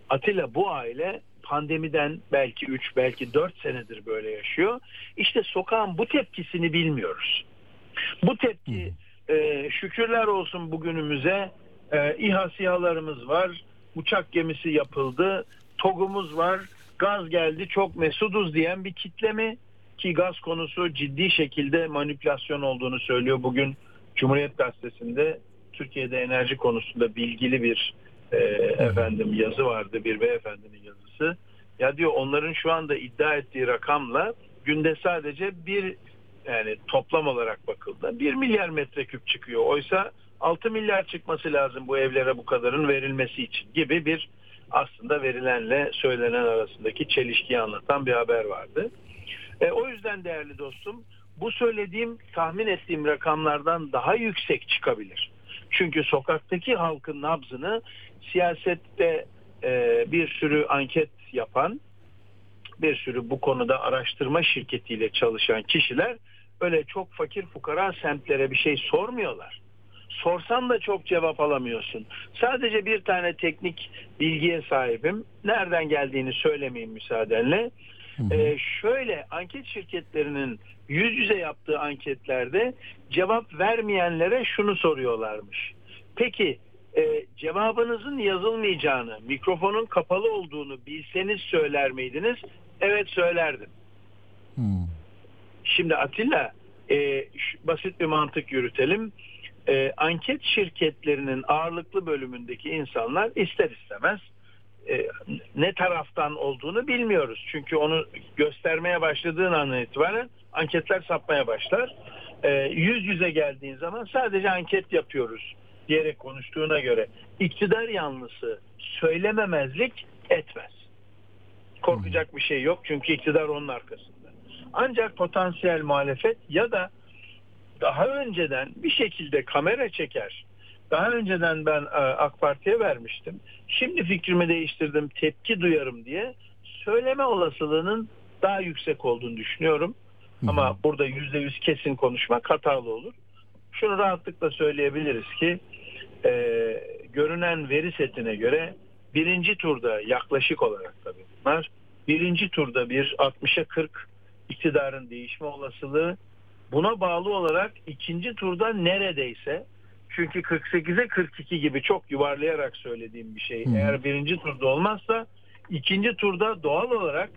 Atilla bu aile pandemiden belki 3 belki 4 senedir böyle yaşıyor. İşte sokağın bu tepkisini bilmiyoruz. Bu tepki e, şükürler olsun bugünümüze e, İHA SİHA'larımız var. Uçak gemisi yapıldı. TOG'umuz var. Gaz geldi çok mesuduz diyen bir kitle mi? Ki gaz konusu ciddi şekilde manipülasyon olduğunu söylüyor. Bugün Cumhuriyet Gazetesi'nde Türkiye'de enerji konusunda bilgili bir e, efendim yazı vardı bir beyefendinin yazısı. Ya diyor onların şu anda iddia ettiği rakamla günde sadece bir yani toplam olarak bakıldığında 1 milyar metreküp çıkıyor. Oysa 6 milyar çıkması lazım bu evlere bu kadarın verilmesi için gibi bir aslında verilenle söylenen arasındaki çelişkiyi anlatan bir haber vardı. E, o yüzden değerli dostum bu söylediğim tahmin ettiğim rakamlardan daha yüksek çıkabilir. Çünkü sokaktaki halkın nabzını siyasette e, bir sürü anket yapan, bir sürü bu konuda araştırma şirketiyle çalışan kişiler öyle çok fakir fukara semtlere bir şey sormuyorlar. Sorsan da çok cevap alamıyorsun. Sadece bir tane teknik bilgiye sahibim. Nereden geldiğini söylemeyeyim müsaadenle. Ee, şöyle anket şirketlerinin yüz yüze yaptığı anketlerde cevap vermeyenlere şunu soruyorlarmış. Peki e, cevabınızın yazılmayacağını, mikrofonun kapalı olduğunu bilseniz söyler miydiniz? Evet söylerdim. Şimdi Atilla e, basit bir mantık yürütelim. E, anket şirketlerinin ağırlıklı bölümündeki insanlar ister istemez e, ne taraftan olduğunu bilmiyoruz. Çünkü onu göstermeye başladığın andan itibaren anketler sapmaya başlar. E, yüz yüze geldiğin zaman sadece anket yapıyoruz diyerek konuştuğuna göre iktidar yanlısı söylememezlik etmez. Korkacak bir şey yok çünkü iktidar onun arkasında. Ancak potansiyel muhalefet ya da daha önceden bir şekilde kamera çeker. Daha önceden ben e, AK Parti'ye vermiştim. Şimdi fikrimi değiştirdim, tepki duyarım diye söyleme olasılığının daha yüksek olduğunu düşünüyorum. Ama burada yüzde yüz kesin konuşmak hatalı olur. Şunu rahatlıkla söyleyebiliriz ki e, görünen veri setine göre birinci turda yaklaşık olarak tabii bunlar birinci turda bir 60'a 40 iktidarın değişme olasılığı buna bağlı olarak ikinci turda neredeyse çünkü 48'e 42 gibi çok yuvarlayarak söylediğim bir şey. Eğer birinci turda olmazsa ikinci turda doğal olarak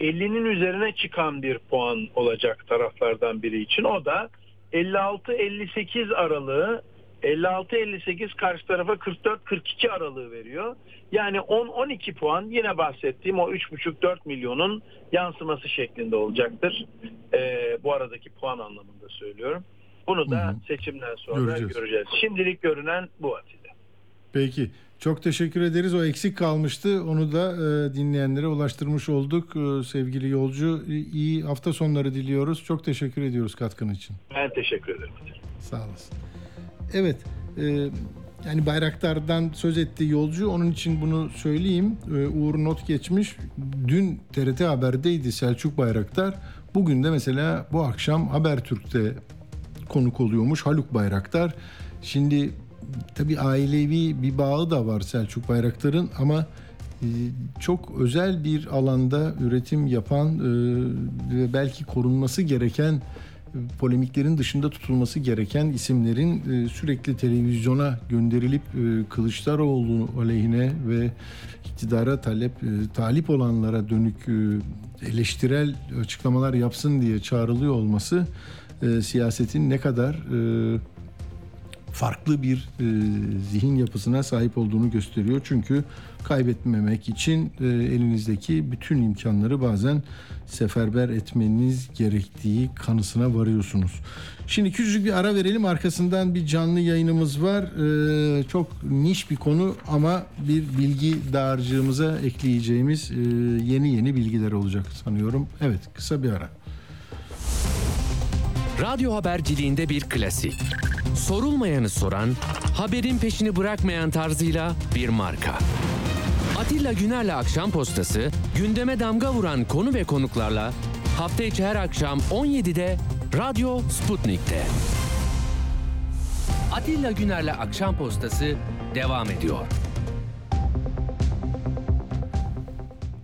50'nin üzerine çıkan bir puan olacak taraflardan biri için. O da 56-58 aralığı 56-58 karşı tarafa 44-42 aralığı veriyor. Yani 10-12 puan yine bahsettiğim o 3,5-4 milyonun yansıması şeklinde olacaktır. Ee, bu aradaki puan anlamında söylüyorum. Bunu da seçimden sonra Göreceğiz. göreceğiz. Şimdilik görünen bu Atilla. Peki. Çok teşekkür ederiz. O eksik kalmıştı. Onu da e, dinleyenlere ulaştırmış olduk. E, sevgili yolcu iyi hafta sonları diliyoruz. Çok teşekkür ediyoruz katkın için. Ben teşekkür ederim. Sağ olasın. Evet. e, yani Bayraktar'dan söz etti yolcu. Onun için bunu söyleyeyim. E, Uğur not geçmiş. Dün TRT Haber'deydi Selçuk Bayraktar. Bugün de mesela bu akşam Habertürk'te konuk oluyormuş Haluk Bayraktar. Şimdi tabii ailevi bir bağı da var Selçuk Bayraktar'ın ama e, çok özel bir alanda üretim yapan e, ve belki korunması gereken polemiklerin dışında tutulması gereken isimlerin e, sürekli televizyona gönderilip e, Kılıçdaroğlu aleyhine ve iktidara talep e, talip olanlara dönük e, eleştirel açıklamalar yapsın diye çağrılıyor olması e, siyasetin ne kadar e, farklı bir e, zihin yapısına sahip olduğunu gösteriyor. Çünkü kaybetmemek için e, elinizdeki bütün imkanları bazen seferber etmeniz gerektiği kanısına varıyorsunuz. Şimdi küçücük bir ara verelim. Arkasından bir canlı yayınımız var. E, çok niş bir konu ama bir bilgi dağarcığımıza ekleyeceğimiz e, yeni yeni bilgiler olacak sanıyorum. Evet kısa bir ara. Radyo haberciliğinde bir klasik. Sorulmayanı soran, haberin peşini bırakmayan tarzıyla bir marka. Atilla Güner'le Akşam Postası, gündeme damga vuran konu ve konuklarla hafta içi her akşam 17'de Radyo Sputnik'te. Atilla Güner'le Akşam Postası devam ediyor.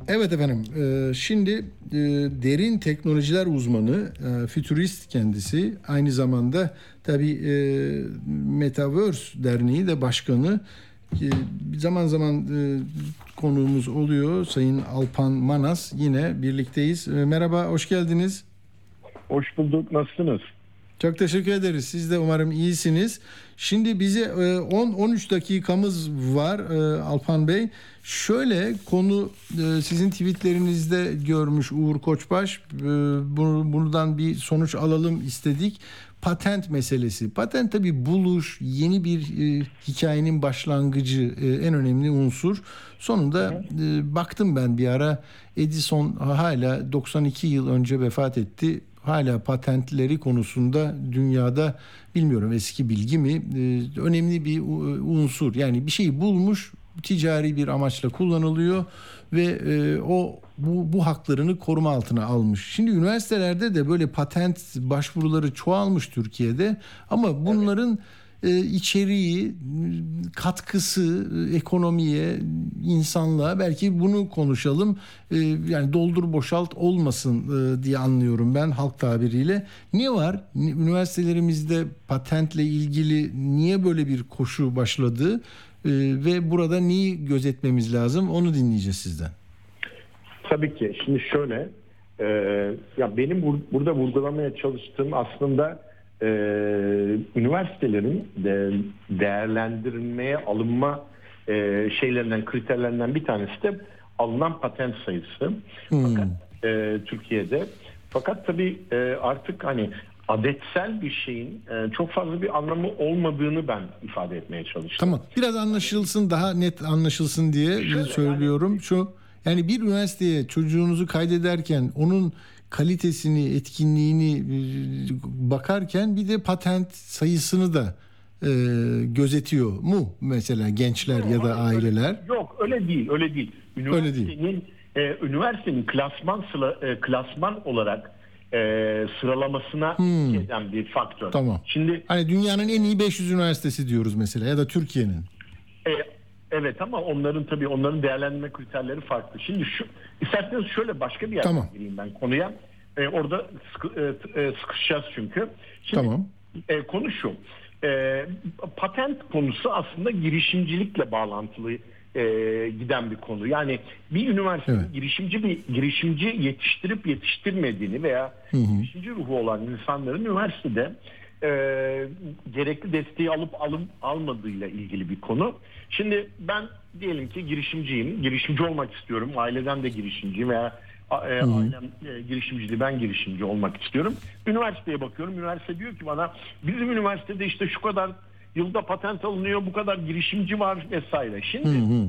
Evet efendim. e, Şimdi e, derin teknolojiler uzmanı, e, fütürist kendisi. Aynı zamanda tabii e, Metaverse Derneği de başkanı. Zaman zaman e, konuğumuz oluyor. Sayın Alpan Manas yine birlikteyiz. E, Merhaba, hoş geldiniz. Hoş bulduk. Nasılsınız? Çok teşekkür ederiz. Siz de umarım iyisiniz. Şimdi bize e, 10-13 dakikamız var e, Alpan Bey. Şöyle konu e, sizin tweetlerinizde görmüş Uğur Koçbaş. E, Buradan bir sonuç alalım istedik. Patent meselesi. Patent tabii buluş, yeni bir e, hikayenin başlangıcı e, en önemli unsur. Sonunda e, baktım ben bir ara Edison hala 92 yıl önce vefat etti hala patentleri konusunda dünyada bilmiyorum eski bilgi mi e, önemli bir unsur. Yani bir şeyi bulmuş ticari bir amaçla kullanılıyor ve e, o bu, bu haklarını koruma altına almış. Şimdi üniversitelerde de böyle patent başvuruları çoğalmış Türkiye'de ama bunların e, içeriği, katkısı e, ekonomiye, insanlığa belki bunu konuşalım. E, yani doldur boşalt olmasın e, diye anlıyorum ben halk tabiriyle. Niye var? Ni- Üniversitelerimizde patentle ilgili niye böyle bir koşu başladı? E, ve burada neyi gözetmemiz lazım? Onu dinleyeceğiz sizden. Tabii ki. Şimdi şöyle, e, ya benim bur- burada vurgulamaya çalıştığım aslında e, üniversitelerin de değerlendirilmeye alınma e, şeylerinden, kriterlerinden bir tanesi de alınan patent sayısı. Fakat e, Türkiye'de. Fakat tabii e, artık hani adetsel bir şeyin e, çok fazla bir anlamı olmadığını ben ifade etmeye çalıştım. Tamam. Biraz anlaşılsın, daha net anlaşılsın diye söylüyorum. Şu yani bir üniversiteye çocuğunuzu kaydederken onun kalitesini, etkinliğini e, bakarken bir de patent sayısını da e, gözetiyor mu mesela gençler ya da aileler? Yok öyle değil, öyle değil. Öyle değil. Üniversitenin e, üniversitenin klasman sıla- e, klasman olarak e, sıralamasına Hmm. eden bir faktör. Tamam. Şimdi Hani dünyanın en iyi 500 üniversitesi diyoruz mesela ya da Türkiye'nin. e, evet ama onların tabii onların değerlendirme kriterleri farklı. Şimdi şu isterseniz şöyle başka bir yerden Tamam. gireyim ben konuya. E, orada sıkı, e, e, sıkışacağız çünkü. Şimdi, Tamam. e, konu şu. E, patent konusu aslında girişimcilikle bağlantılı e, giden bir konu. Yani bir üniversitenin girişimci bir girişimci yetiştirip yetiştirmediğini veya girişimci ruhu olan insanların üniversitede e, gerekli desteği alıp alım almadığıyla ilgili bir konu. Şimdi ben diyelim ki girişimciyim, girişimci olmak istiyorum, aileden de girişimciyim veya e, ailem e, girişimciydi, ben girişimci olmak istiyorum. Üniversiteye bakıyorum, üniversite diyor ki bana bizim üniversitede işte şu kadar yılda patent alınıyor, bu kadar girişimci var vesaire. Şimdi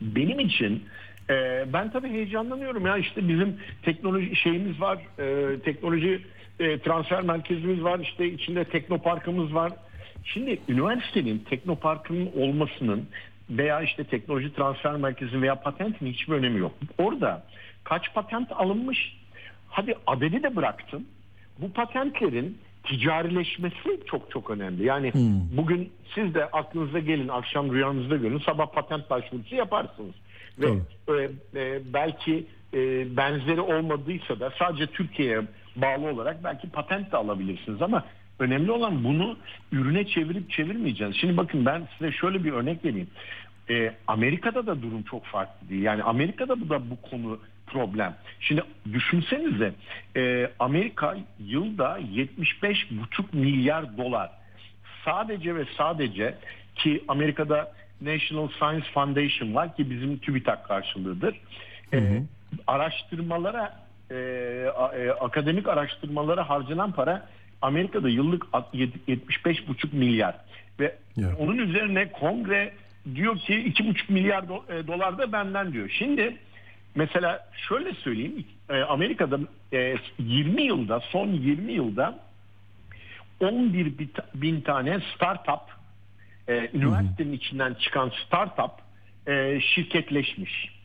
benim için e, ben tabii heyecanlanıyorum ya işte bizim teknoloji şeyimiz var, e, teknoloji e, transfer merkezimiz var, işte içinde teknoparkımız var. Şimdi üniversitenin teknoparkının olmasının veya işte teknoloji transfer merkezi veya patentin hiçbir önemi yok. Orada kaç patent alınmış? Hadi adedi de bıraktım. Bu patentlerin ticarileşmesi çok çok önemli. Yani bugün siz de aklınıza gelin, akşam rüyanızda görün, sabah patent başvurusu yaparsınız. Ve e, e, belki e, benzeri olmadıysa da sadece Türkiye'ye bağlı olarak belki patent de alabilirsiniz ama önemli olan bunu ürüne çevirip çevirmeyeceğiz. Şimdi bakın ben size şöyle bir örnek vereyim. E, Amerika'da da durum çok farklı değil. Yani Amerika'da bu da bu konu problem. Şimdi düşünsenize e, Amerika yılda 75,5 milyar dolar sadece ve sadece ki Amerika'da National Science Foundation var ki bizim TÜBİTAK karşılığıdır. E, araştırmalara e, e, akademik araştırmalara harcanan para Amerika'da yıllık at- yet- 75,5 milyar ve onun üzerine kongre diyor ki 2,5 milyar do- e, dolar da benden diyor. Şimdi mesela şöyle söyleyeyim e, Amerika'da e, 20 yılda son 20 yılda 11 bit- bin tane startup e, üniversitenin içinden çıkan startup e, şirketleşmiş.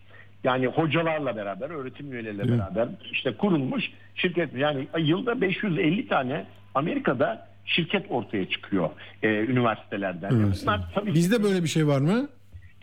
Yani hocalarla beraber, öğretim üyeleriyle beraber işte kurulmuş şirket. Yani yılda 550 tane Amerika'da şirket ortaya çıkıyor e, üniversitelerden. Evet. Bunlar tabii Bizde böyle bir şey var mı?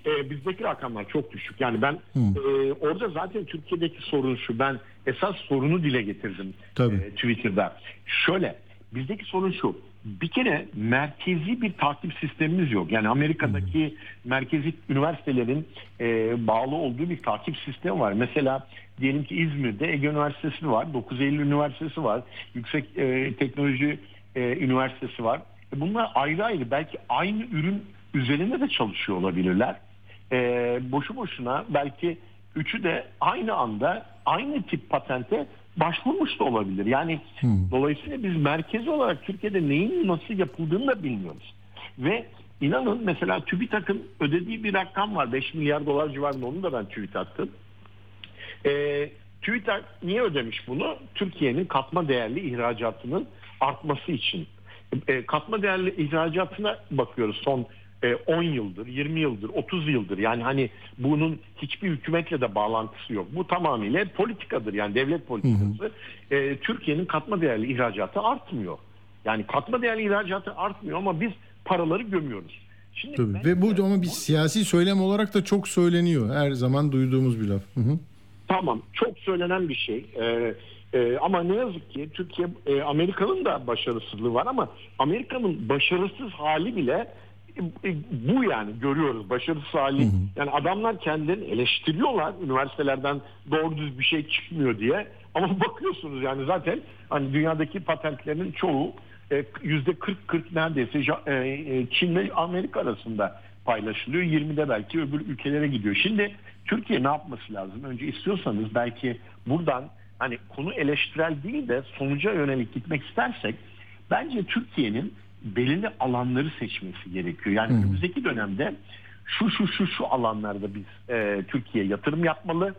e, bizdeki rakamlar çok düşük. Yani ben e, orada zaten Türkiye'deki sorun şu. Ben esas sorunu dile getirdim Tabii. e, Twitter'da. Şöyle bizdeki sorun şu. Bir kere merkezi bir takip sistemimiz yok. Yani Amerika'daki merkezi üniversitelerin e, bağlı olduğu bir takip sistemi var. Mesela diyelim ki İzmir'de Ege Üniversitesi var, 9 Eylül Üniversitesi var, Yüksek e, Teknoloji e, üniversitesi var. E, bunlar ayrı ayrı belki aynı ürün üzerinde de çalışıyor olabilirler. E, boşu boşuna belki üçü de aynı anda aynı tip patente başvurmuş da olabilir. Yani dolayısıyla biz merkezi olarak Türkiye'de neyin nasıl yapıldığını da bilmiyoruz. Ve inanın mesela TÜBİTAK'ın ödediği bir rakam var. 5 milyar dolar civarında onu da ben tweet attım. E, TÜBİTAK niye ödemiş bunu? Türkiye'nin katma değerli ihracatının artması için. E, katma değerli ihracatına bakıyoruz son 10 yıldır, 20 yıldır, 30 yıldır. Yani hani bunun hiçbir hükümetle de bağlantısı yok. Bu tamamıyla politikadır yani devlet politikası. E, Türkiye'nin katma değerli ihracatı artmıyor. Yani katma değerli ihracatı artmıyor ama biz paraları gömüyoruz. Şimdi Tabii. Ve bu ama bir siyasi söylem olarak da çok söyleniyor. Her zaman duyduğumuz bir laf. Hı hı. Tamam çok söylenen bir şey ee, e, ama ne yazık ki Türkiye e, Amerika'nın da başarısızlığı var ama Amerika'nın başarısız hali bile e, e, bu yani görüyoruz başarısız hali. Yani adamlar kendilerini eleştiriyorlar üniversitelerden doğru düz bir şey çıkmıyor diye ama bakıyorsunuz yani zaten hani dünyadaki patentlerin çoğu e, yüzde 40-40 neredeyse e, e, Çin ve Amerika arasında paylaşılıyor. 20'de belki öbür ülkelere gidiyor. Şimdi Türkiye ne yapması lazım? Önce istiyorsanız belki buradan hani konu eleştirel değil de sonuca yönelik gitmek istersek bence Türkiye'nin belirli alanları seçmesi gerekiyor. Yani önümüzdeki dönemde şu şu şu şu alanlarda biz e, Türkiye yatırım yapmalı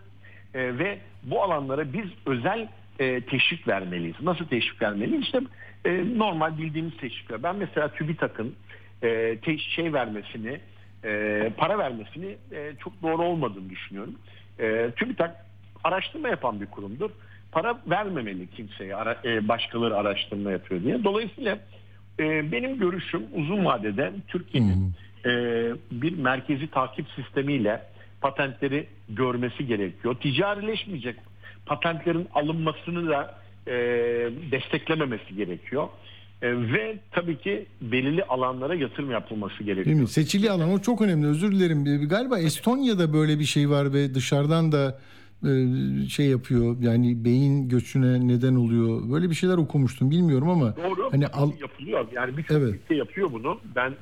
e, ve bu alanlara biz özel e, teşvik vermeliyiz. Nasıl teşvik vermeliyiz? İşte e, normal bildiğimiz teşvikler. Ben mesela TÜBİTAK'ın e, te- şey vermesini, e, para vermesini e, çok doğru olmadığını düşünüyorum. E, TÜBİTAK araştırma yapan bir kurumdur. Para vermemeli kimseye ara, e, başkaları araştırma yapıyor diye. Dolayısıyla e, benim görüşüm uzun vadede Türkiye'nin e, bir merkezi takip sistemiyle patentleri görmesi gerekiyor. Ticarileşmeyecek patentlerin alınmasını da e, desteklememesi gerekiyor. E, ve tabii ki belirli alanlara yatırım yapılması gerekiyor. Değil mi? Seçili alan o çok önemli. Özür dilerim. Galiba Estonya'da böyle bir şey var ve dışarıdan da şey yapıyor. Yani beyin göçüne neden oluyor. Böyle bir şeyler okumuştum. Bilmiyorum ama Doğru. hani al yapılıyor. Yani birçok Evet. ülke yapıyor bunu. Ben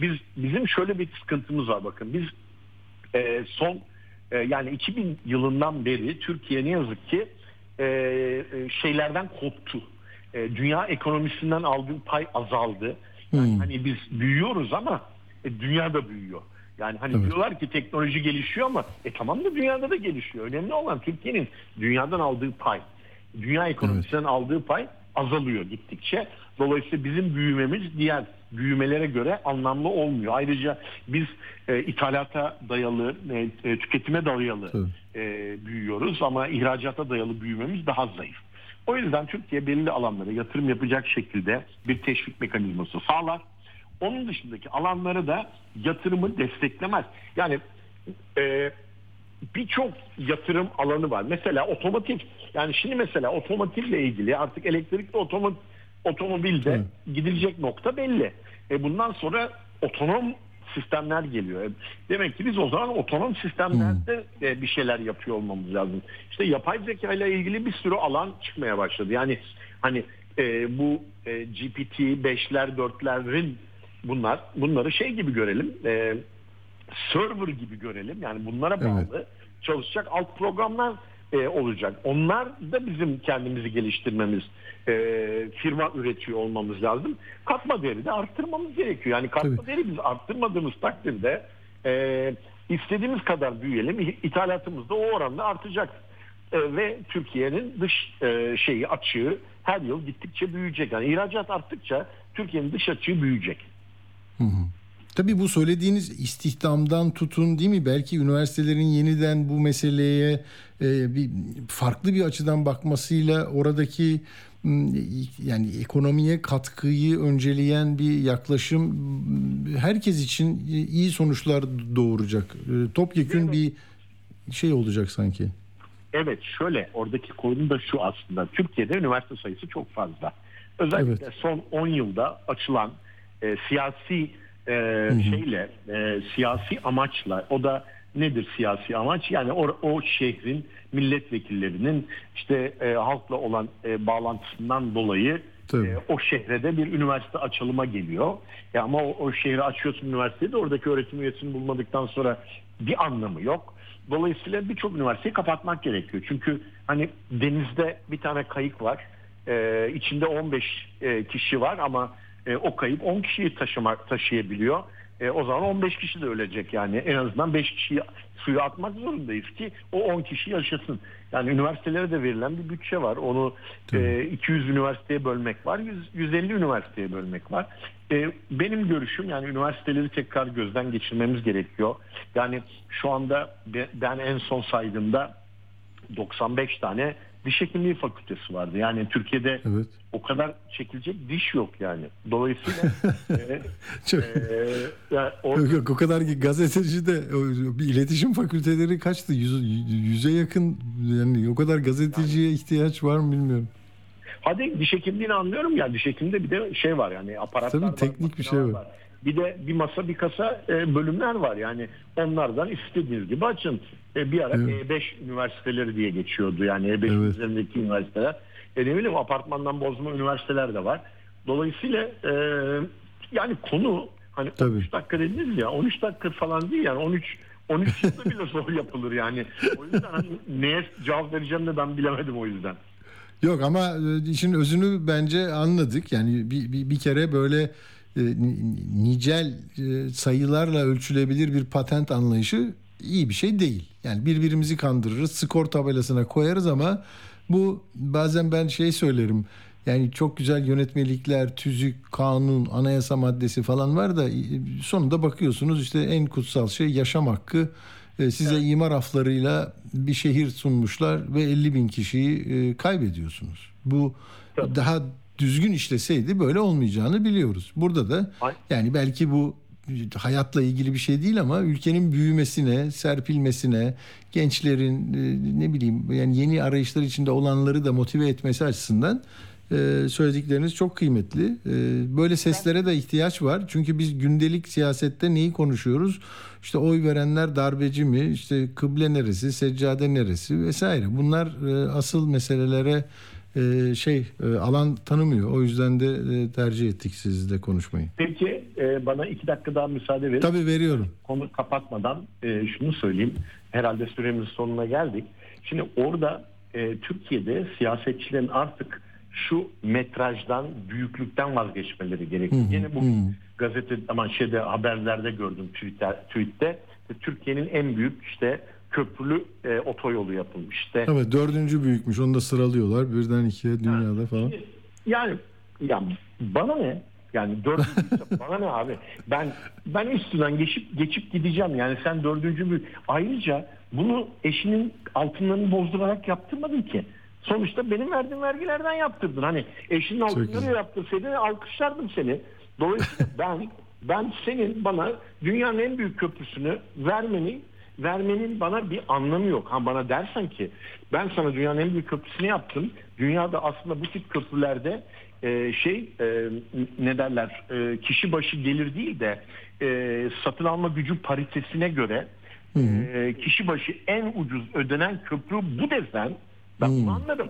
biz bizim şöyle bir sıkıntımız var bakın. Biz e, son e, yani 2000 yılından beri Türkiye ne yazık ki e, e, şeylerden koptu. E, dünya ekonomisinden aldığı pay azaldı. Yani hani biz büyüyoruz ama e, dünya da büyüyor. Yani hani diyorlar ki teknoloji gelişiyor ama e tamam da dünyada da gelişiyor. Önemli olan Türkiye'nin dünyadan aldığı pay. Dünya ekonomisinden aldığı pay azalıyor gittikçe. Dolayısıyla bizim büyümemiz diğer büyümelere göre anlamlı olmuyor. Ayrıca biz e, ithalata dayalı, e, e, tüketime dayalı e, büyüyoruz ama ihracata dayalı büyümemiz daha zayıf. O yüzden Türkiye belirli alanlara yatırım yapacak şekilde bir teşvik mekanizması sağlar. Onun dışındaki alanlara da yatırımı desteklemez. Yani e, birçok yatırım alanı var. Mesela otomotiv. Yani şimdi mesela otomotivle ilgili artık elektrikli otomo, otomobilde gidilecek nokta belli. E bundan sonra otonom sistemler geliyor. Demek ki biz o zaman otonom sistemlerde e, bir şeyler yapıyor olmamız lazım. İşte yapay zeka ile ilgili bir sürü alan çıkmaya başladı. Yani hani e, bu e, GPT 5'ler 4'lerin bunlar bunları şey gibi görelim. E, server gibi görelim. Yani bunlara bağlı çalışacak alt programlar e, olacak. Onlar da bizim kendimizi geliştirmemiz, e, firma üretiyor olmamız lazım. Katma değeri de arttırmamız gerekiyor. Yani katma değeri biz arttırmadığımız takdirde e, istediğimiz kadar büyüyelim. İthalatımız da o oranda artacak. E, ve Türkiye'nin dış e, şeyi açığı her yıl gittikçe büyüyecek. Yani ihracat arttıkça Türkiye'nin dış açığı büyüyecek. Tabii bu söylediğiniz istihdamdan tutun değil mi? Belki üniversitelerin yeniden bu meseleye e, bir farklı bir açıdan bakmasıyla oradaki yani ekonomiye katkıyı önceleyen bir yaklaşım herkes için iyi sonuçlar doğuracak. E, Topyekün bir şey olacak sanki. Evet şöyle oradaki konu da şu aslında. Türkiye'de üniversite sayısı çok fazla. Özellikle son 10 yılda açılan e, siyasi e, şeyle e, siyasi amaçla o da nedir siyasi amaç? Yani o, o şehrin milletvekillerinin işte e, halkla olan e, bağlantısından dolayı e, o şehre de bir üniversite açılıma geliyor. Ya ama o, o şehri açıyorsun üniversiteyi de oradaki öğretim üyesini bulmadıktan sonra bir anlamı yok. Dolayısıyla birçok üniversiteyi kapatmak gerekiyor. Çünkü hani denizde bir tane kayık var. E, içinde 15 e, kişi var ama e, o kayıp 10 kişiyi taşımak taşıyabiliyor. E, o zaman 15 kişi de ölecek yani. En azından 5 kişiyi suya atmak zorundayız ki o 10 kişi yaşasın. Yani üniversitelere de verilen bir bütçe var. Onu e, 200 üniversiteye bölmek var. 100, 150 üniversiteye bölmek var. E, benim görüşüm yani üniversiteleri tekrar gözden geçirmemiz gerekiyor. Yani şu anda ben en son saydığımda 95 tane diş hekimliği fakültesi vardı. Yani Türkiye'de evet. o kadar çekilecek diş yok yani. Dolayısıyla e, Çok... e, yani o... Yok, yok, o kadar ki gazeteci de bir iletişim fakülteleri kaçtı? Yüz, yüze yakın yani o kadar gazeteciye yani... ihtiyaç var mı bilmiyorum. Hadi diş hekimliğini anlıyorum ya diş hekimde bir de şey var yani aparatlar Tabii teknik bir şey var. var. Bir de bir masa bir kasa e, bölümler var yani onlardan istediğiniz gibi açın. E, bir ara evet. E5 üniversiteleri diye geçiyordu yani E5 evet. üzerindeki üniversiteler. E, ne bileyim apartmandan bozma üniversiteler de var. Dolayısıyla e, yani konu hani Tabii. 13 dakika dediniz ya 13 dakika falan değil yani 13 13 yılda bile zor yapılır yani. O yüzden hani neye cevap vereceğim de ben bilemedim o yüzden. Yok ama e, işin özünü bence anladık. Yani bir, bir, bir kere böyle nicel e, sayılarla ölçülebilir bir patent anlayışı iyi bir şey değil. Yani birbirimizi kandırırız, skor tabelasına koyarız ama bu bazen ben şey söylerim. Yani çok güzel yönetmelikler, tüzük, kanun, anayasa maddesi falan var da sonunda bakıyorsunuz işte en kutsal şey yaşam hakkı. Size evet. imar aflarıyla bir şehir sunmuşlar ve 50 bin kişiyi kaybediyorsunuz. Bu Tabii. daha düzgün işleseydi böyle olmayacağını biliyoruz. Burada da yani belki bu hayatla ilgili bir şey değil ama ülkenin büyümesine, serpilmesine, gençlerin e, ne bileyim yani yeni arayışlar içinde olanları da motive etmesi açısından e, söyledikleriniz çok kıymetli. E, böyle seslere de ihtiyaç var. Çünkü biz gündelik siyasette neyi konuşuyoruz? İşte oy verenler darbeci mi? İşte kıble neresi, seccade neresi vesaire. Bunlar asıl meselelere e, şey e, alan tanımıyor. O yüzden de e, tercih ettik sizle konuşmayı. Peki e, bana iki dakika daha müsaade verin. Tabii veriyorum. Konu kapatmadan e, şunu söyleyeyim. Herhalde süremizin sonuna geldik. Şimdi orada e, Türkiye'de siyasetçilerin artık şu metrajdan, büyüklükten vazgeçmeleri gerekiyor. Yine bugün hı. gazete aman şeyde haberlerde gördüm Twitter, tweette Türkiye'nin en büyük işte köprülü e, otoyolu yapılmış. İşte, evet dördüncü büyükmüş onu da sıralıyorlar birden ikiye dünyada yani, falan. Yani ya bana ne? Yani dördüncü bana ne abi? Ben ben üstünden geçip geçip gideceğim. Yani sen dördüncü büyük. Ayrıca bunu eşinin altınlarını bozdurarak yaptırmadın ki. Sonuçta benim verdiğim vergilerden yaptırdın. Hani eşinin altınları yaptırsaydın alkışlardım seni. Dolayısıyla ben ben senin bana dünyanın en büyük köprüsünü vermeni vermenin bana bir anlamı yok. Ha bana dersen ki ben sana dünyanın en büyük köprüsünü yaptım. Dünyada aslında bu tip köprülerde e, şey e, ne derler e, kişi başı gelir değil de e, satın alma gücü paritesine göre e, kişi başı en ucuz ödenen köprü bu desen ben bunu anladım.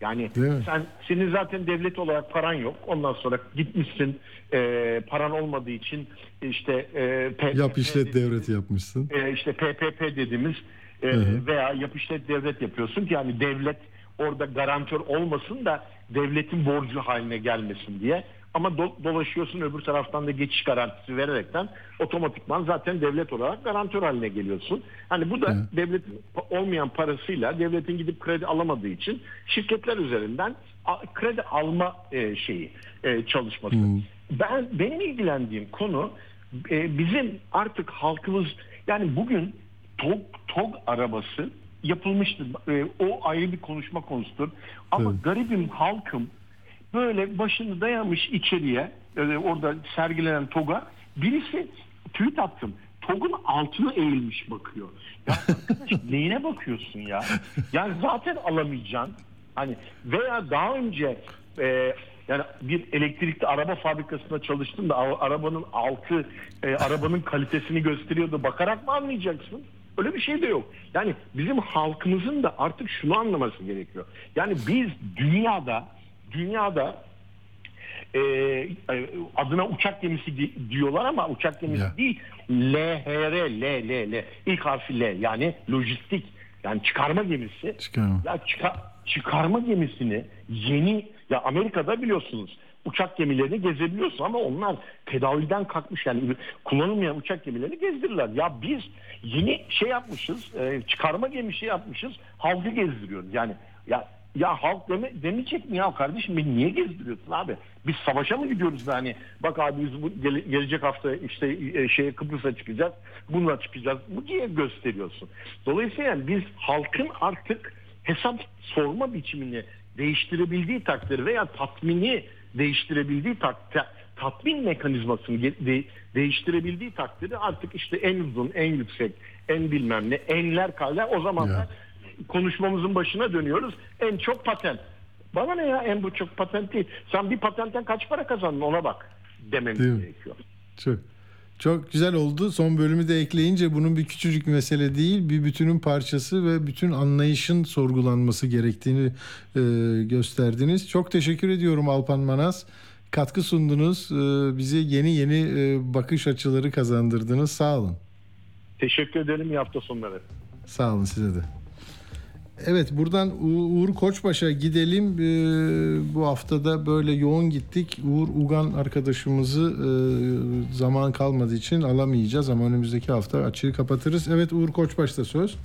Yani sen senin zaten devlet olarak paran yok. Ondan sonra gitmişsin e, paran olmadığı için işte e, PPP yap işlet devlet yapmışsın. E, işte PPP dediğimiz e, veya yap işlet devlet yapıyorsun ki yani devlet orada garantör olmasın da devletin borcu haline gelmesin diye. Ama do, dolaşıyorsun öbür taraftan da geçiş garantisi vererekten otomatikman zaten devlet olarak garantör haline geliyorsun. Hani bu da evet. devletin olmayan parasıyla devletin gidip kredi alamadığı için şirketler üzerinden kredi alma e, şeyi e, çalışması. Hmm. Ben benim ilgilendiğim konu e, bizim artık halkımız yani bugün TOG, TOG arabası yapılmıştır. O ayrı bir konuşma konusudur. Ama evet. garibim halkım böyle başını dayamış içeriye e, orada sergilenen TOG'a birisi tweet attım. TOG'un altına eğilmiş bakıyor. Ya arkadaş neyine bakıyorsun ya? Yani zaten alamayacaksın. Hani veya daha önce e, yani bir elektrikli araba fabrikasında çalıştım da arabanın altı e, arabanın kalitesini gösteriyordu. Bakarak mı anlayacaksın? Öyle bir şey de yok. Yani bizim halkımızın da artık şunu anlaması gerekiyor. Yani biz dünyada dünyada e, e, adına uçak gemisi di- diyorlar ama uçak gemisi Ya. değil. LHR, L, L, L. İlk harfi L yani lojistik yani çıkarma gemisi. Çıkarma. Ya çıka- çıkarma gemisini yeni ya Amerika'da biliyorsunuz uçak gemilerini gezebiliyorsun ama onlar tedavülden kalkmış yani kullanılmayan uçak gemilerini gezdirirler. Ya biz yeni şey yapmışız e, çıkarma gemisi yapmışız halkı gezdiriyoruz yani ya ya halk deme, demeyecek mi ya kardeşim beni niye gezdiriyorsun abi? Biz savaşa mı gidiyoruz da hani bak abi biz bu gele- gelecek hafta işte e, şeye Kıbrıs'a çıkacağız. Bununla çıkacağız. Bu diye gösteriyorsun. Dolayısıyla yani biz halkın artık hesap sorma biçimini değiştirebildiği takdirde veya tatmini değiştirebildiği takdirde tatmin mekanizmasını de- değiştirebildiği takdirde artık işte en uzun, en yüksek, en bilmem ne, enler kaller o zaman da konuşmamızın başına dönüyoruz. En çok patent. Bana ne ya en bu çok patent değil. Sen bir patentten kaç para kazandın ona bak dememiz Değil mi? gerekiyor. Çok çok güzel oldu. Son bölümü de ekleyince bunun bir küçücük mesele değil, bir bütünün parçası ve bütün anlayışın sorgulanması gerektiğini e, gösterdiniz. Çok teşekkür ediyorum Alpan Manas. Katkı sundunuz. E, bize yeni yeni e, bakış açıları kazandırdınız. Sağ olun. Teşekkür ederim. İyi hafta sonları. Sağ olun size de. Evet buradan Uğur Koçbaş'a gidelim. Ee, bu haftada böyle yoğun gittik. Uğur Ugan arkadaşımızı e, zaman kalmadığı için alamayacağız ama önümüzdeki hafta açığı kapatırız. Evet Uğur Koçbaş'ta söz.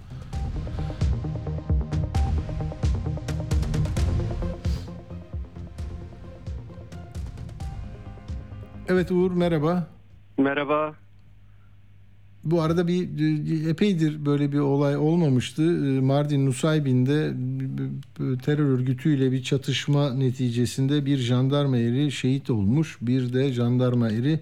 Evet Uğur merhaba. Merhaba. Bu arada bir e, epeydir böyle bir olay olmamıştı. E, Mardin Nusaybin'de terör örgütüyle bir çatışma neticesinde bir jandarma eri şehit olmuş. Bir de jandarma eri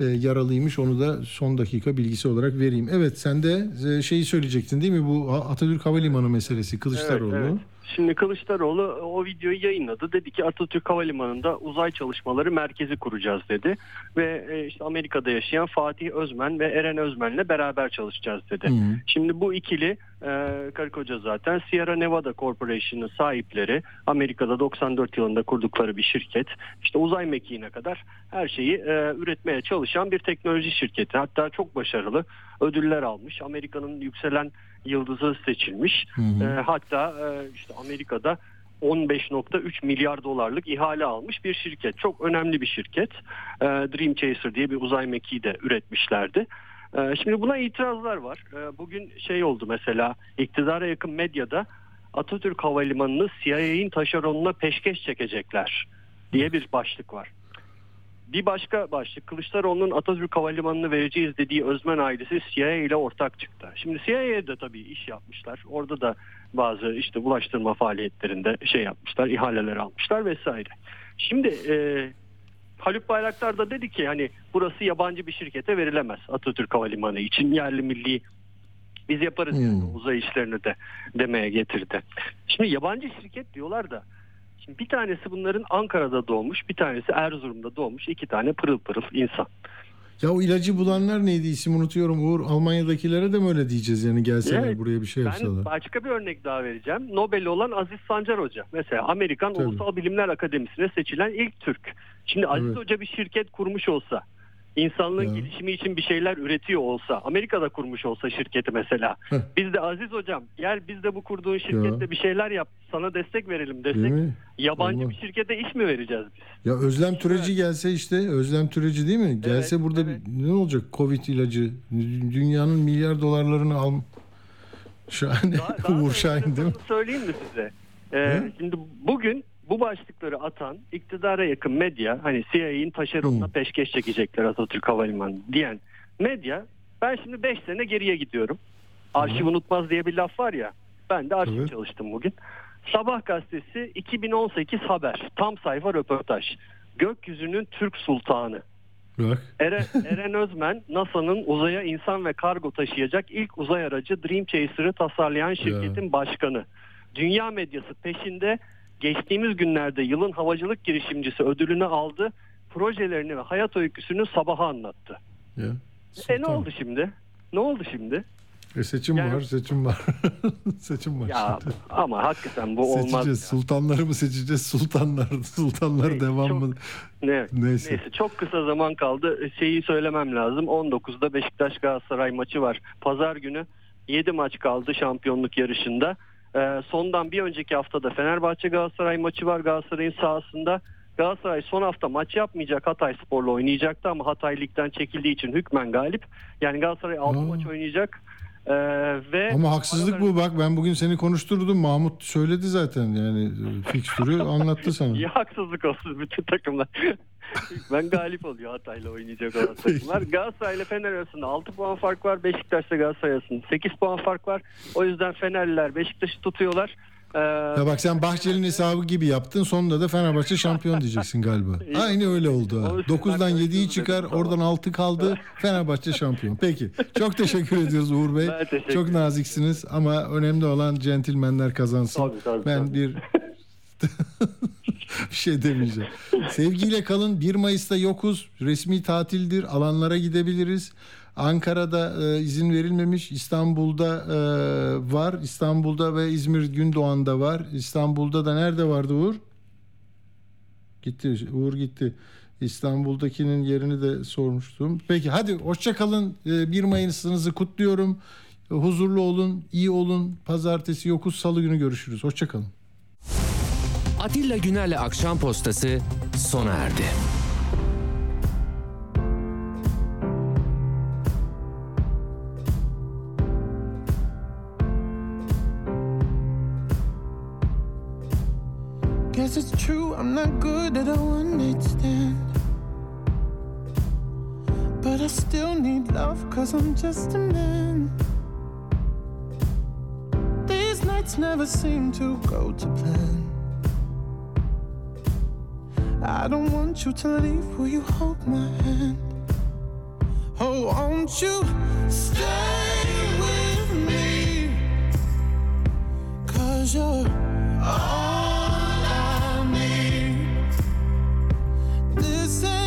e, yaralıymış. Onu da son dakika bilgisi olarak vereyim. Evet sen de şeyi söyleyecektin değil mi? Bu Atatürk Havalimanı meselesi Kılıçdaroğlu. Evet, evet. Şimdi Kılıçdaroğlu o videoyu yayınladı. Dedi ki Atatürk Havalimanı'nda uzay çalışmaları merkezi kuracağız dedi. Ve e, işte Amerika'da yaşayan Fatih Özmen ve Eren Özmen'le beraber çalışacağız dedi. Hı. Şimdi bu ikili e, karı koca zaten Sierra Nevada Corporation'ın sahipleri Amerika'da 94 yılında kurdukları bir şirket. İşte uzay mekiğine kadar her şeyi e, üretmeye çalışan bir teknoloji şirketi. Hatta çok başarılı ödüller almış. Amerika'nın yükselen yıldızı seçilmiş. Hı hı. E, hatta e, işte Amerika'da 15.3 milyar dolarlık ihale almış bir şirket. Çok önemli bir şirket. E, Dream Chaser diye bir uzay mekiği de üretmişlerdi. E, Şimdi buna itirazlar var. E, Bugün şey oldu mesela iktidara yakın medyada Atatürk Havalimanı'nı CIA'in taşeronuna peşkeş çekecekler diye bir başlık var. Bir başka başlık Kılıçdaroğlu'nun Atatürk Havalimanı'nı vereceğiz dediği Özmen ailesi CIA ile ortak çıktı. Şimdi CIA'ye de tabii iş yapmışlar. Orada da bazı işte ulaştırma faaliyetlerinde şey yapmışlar, ihaleler almışlar vesaire. Şimdi e, Haluk Bayraktar da dedi ki hani burası yabancı bir şirkete verilemez Atatürk Havalimanı için yerli milli biz yaparız yani uzay işlerini de demeye getirdi. Şimdi yabancı şirket diyorlar da Şimdi bir tanesi bunların Ankara'da doğmuş, bir tanesi Erzurum'da doğmuş. iki tane pırıl pırıl insan. Ya o ilacı bulanlar neydi isim unutuyorum Uğur. Almanya'dakilere de mi öyle diyeceğiz yani gelseler Evet, buraya bir şey Ben yapsalar. başka bir örnek daha vereceğim. Nobel olan Aziz Sancar Hoca. Mesela Amerikan Tabii. Ulusal Bilimler Akademisi'ne seçilen ilk Türk. Şimdi Aziz Evet. Hoca bir şirket kurmuş olsa, insanlığın gelişimi için bir şeyler üretiyor olsa, Amerika'da kurmuş olsa şirketi mesela. Biz de Aziz Hocam gel biz de bu kurduğun şirkette Ya. bir şeyler yap, sana destek verelim desek. Yabancı Olmaz. bir şirkete iş mi vereceğiz biz? Ya Özlem Türeci gelse işte Özlem Türeci değil mi? Gelse burada bir, ne olacak Covid ilacı? Dünyanın milyar dolarlarını al. Şahane. Uğur Şahin değil mi? söyleyeyim mi size? Ee, şimdi bugün bu başlıkları atan iktidara yakın medya hani CIA'in taşeronuna peşkeş çekecekler Atatürk Havalimanı diyen medya ben şimdi 5 sene geriye gidiyorum. Arşiv unutmaz diye bir laf var ya ben de arşiv çalıştım bugün. Sabah gazetesi 2018 haber tam sayfa röportaj. Gökyüzünün Türk Sultanı. Eren, Eren Özmen NASA'nın uzaya insan ve kargo taşıyacak ilk uzay aracı Dream Chaser'ı tasarlayan şirketin başkanı. Dünya medyası peşinde geçtiğimiz günlerde yılın havacılık girişimcisi ödülünü aldı. Projelerini ve hayat öyküsünü sabaha anlattı. Ya. E ne oldu şimdi? Ne oldu şimdi? E seçim Yani- var, seçim var. seçim var. Ya şimdi. ama hakikaten bu olmaz. Seçeceğiz. Sultanları mı seçeceğiz? Sultanlar, sultanlar devam mı? Ne? Neyse. Neyse. çok kısa zaman kaldı. Şeyi söylemem lazım. 19'da Beşiktaş Galatasaray maçı var. Pazar günü 7 maç kaldı şampiyonluk yarışında. Ee, sondan bir önceki haftada Fenerbahçe Galatasaray maçı var Galatasaray'ın sahasında. Galatasaray son hafta maç yapmayacak Hatay Spor'la oynayacaktı ama Hatay ligden çekildiği için hükmen galip. Yani Galatasaray 6 maç oynayacak. Ee, ve Ama haksızlık bu bak ben bugün seni konuşturdum. Mahmut söyledi zaten yani e, fikstürü anlattı sana. İyi haksızlık olsun bütün takımlar. ben galip oluyor Hatay'la oynayacak olan takımlar. Galatasaray ile Fener arasında 6 puan fark var. Beşiktaş'la Galatasaray arasında 8 puan fark var. O yüzden Fenerliler Beşiktaş'ı tutuyorlar. Ee, Ya bak sen Bahçeli'nin hesabı gibi yaptın. Sonunda da Fenerbahçe şampiyon diyeceksin galiba. Aynı öyle oldu. ha. 9'dan 7'yi çıkar. Oradan 6 kaldı. Fenerbahçe şampiyon. Peki. Çok teşekkür ediyoruz Uğur Bey. Çok naziksiniz ama önemli olan centilmenler kazansın. Tabii, tabii, ben tabii. bir bir şey demeyeceğim. Sevgiyle kalın. 1 Mayıs'ta yokuz. Resmi tatildir. Alanlara gidebiliriz. Ankara'da e, izin verilmemiş. İstanbul'da e, var. İstanbul'da ve İzmir Gündoğan'da var. İstanbul'da da nerede vardı Uğur? Gitti. Uğur gitti. İstanbul'dakinin yerini de sormuştum. Peki hadi hoşça kalın. E, 1 Mayıs'ınızı kutluyorum. Huzurlu olun, iyi olun. Pazartesi yokuz, salı günü görüşürüz. Hoşça kalın. Atilla Güner'le Akşam Postası sona erdi. Guess it's true, I'm not good at stand. But I still need love, cause I'm just a man. These nights never seem to go to plan. I don't want you to leave, will you hold my hand? Oh, won't you stay with me? Cause you're all Listen.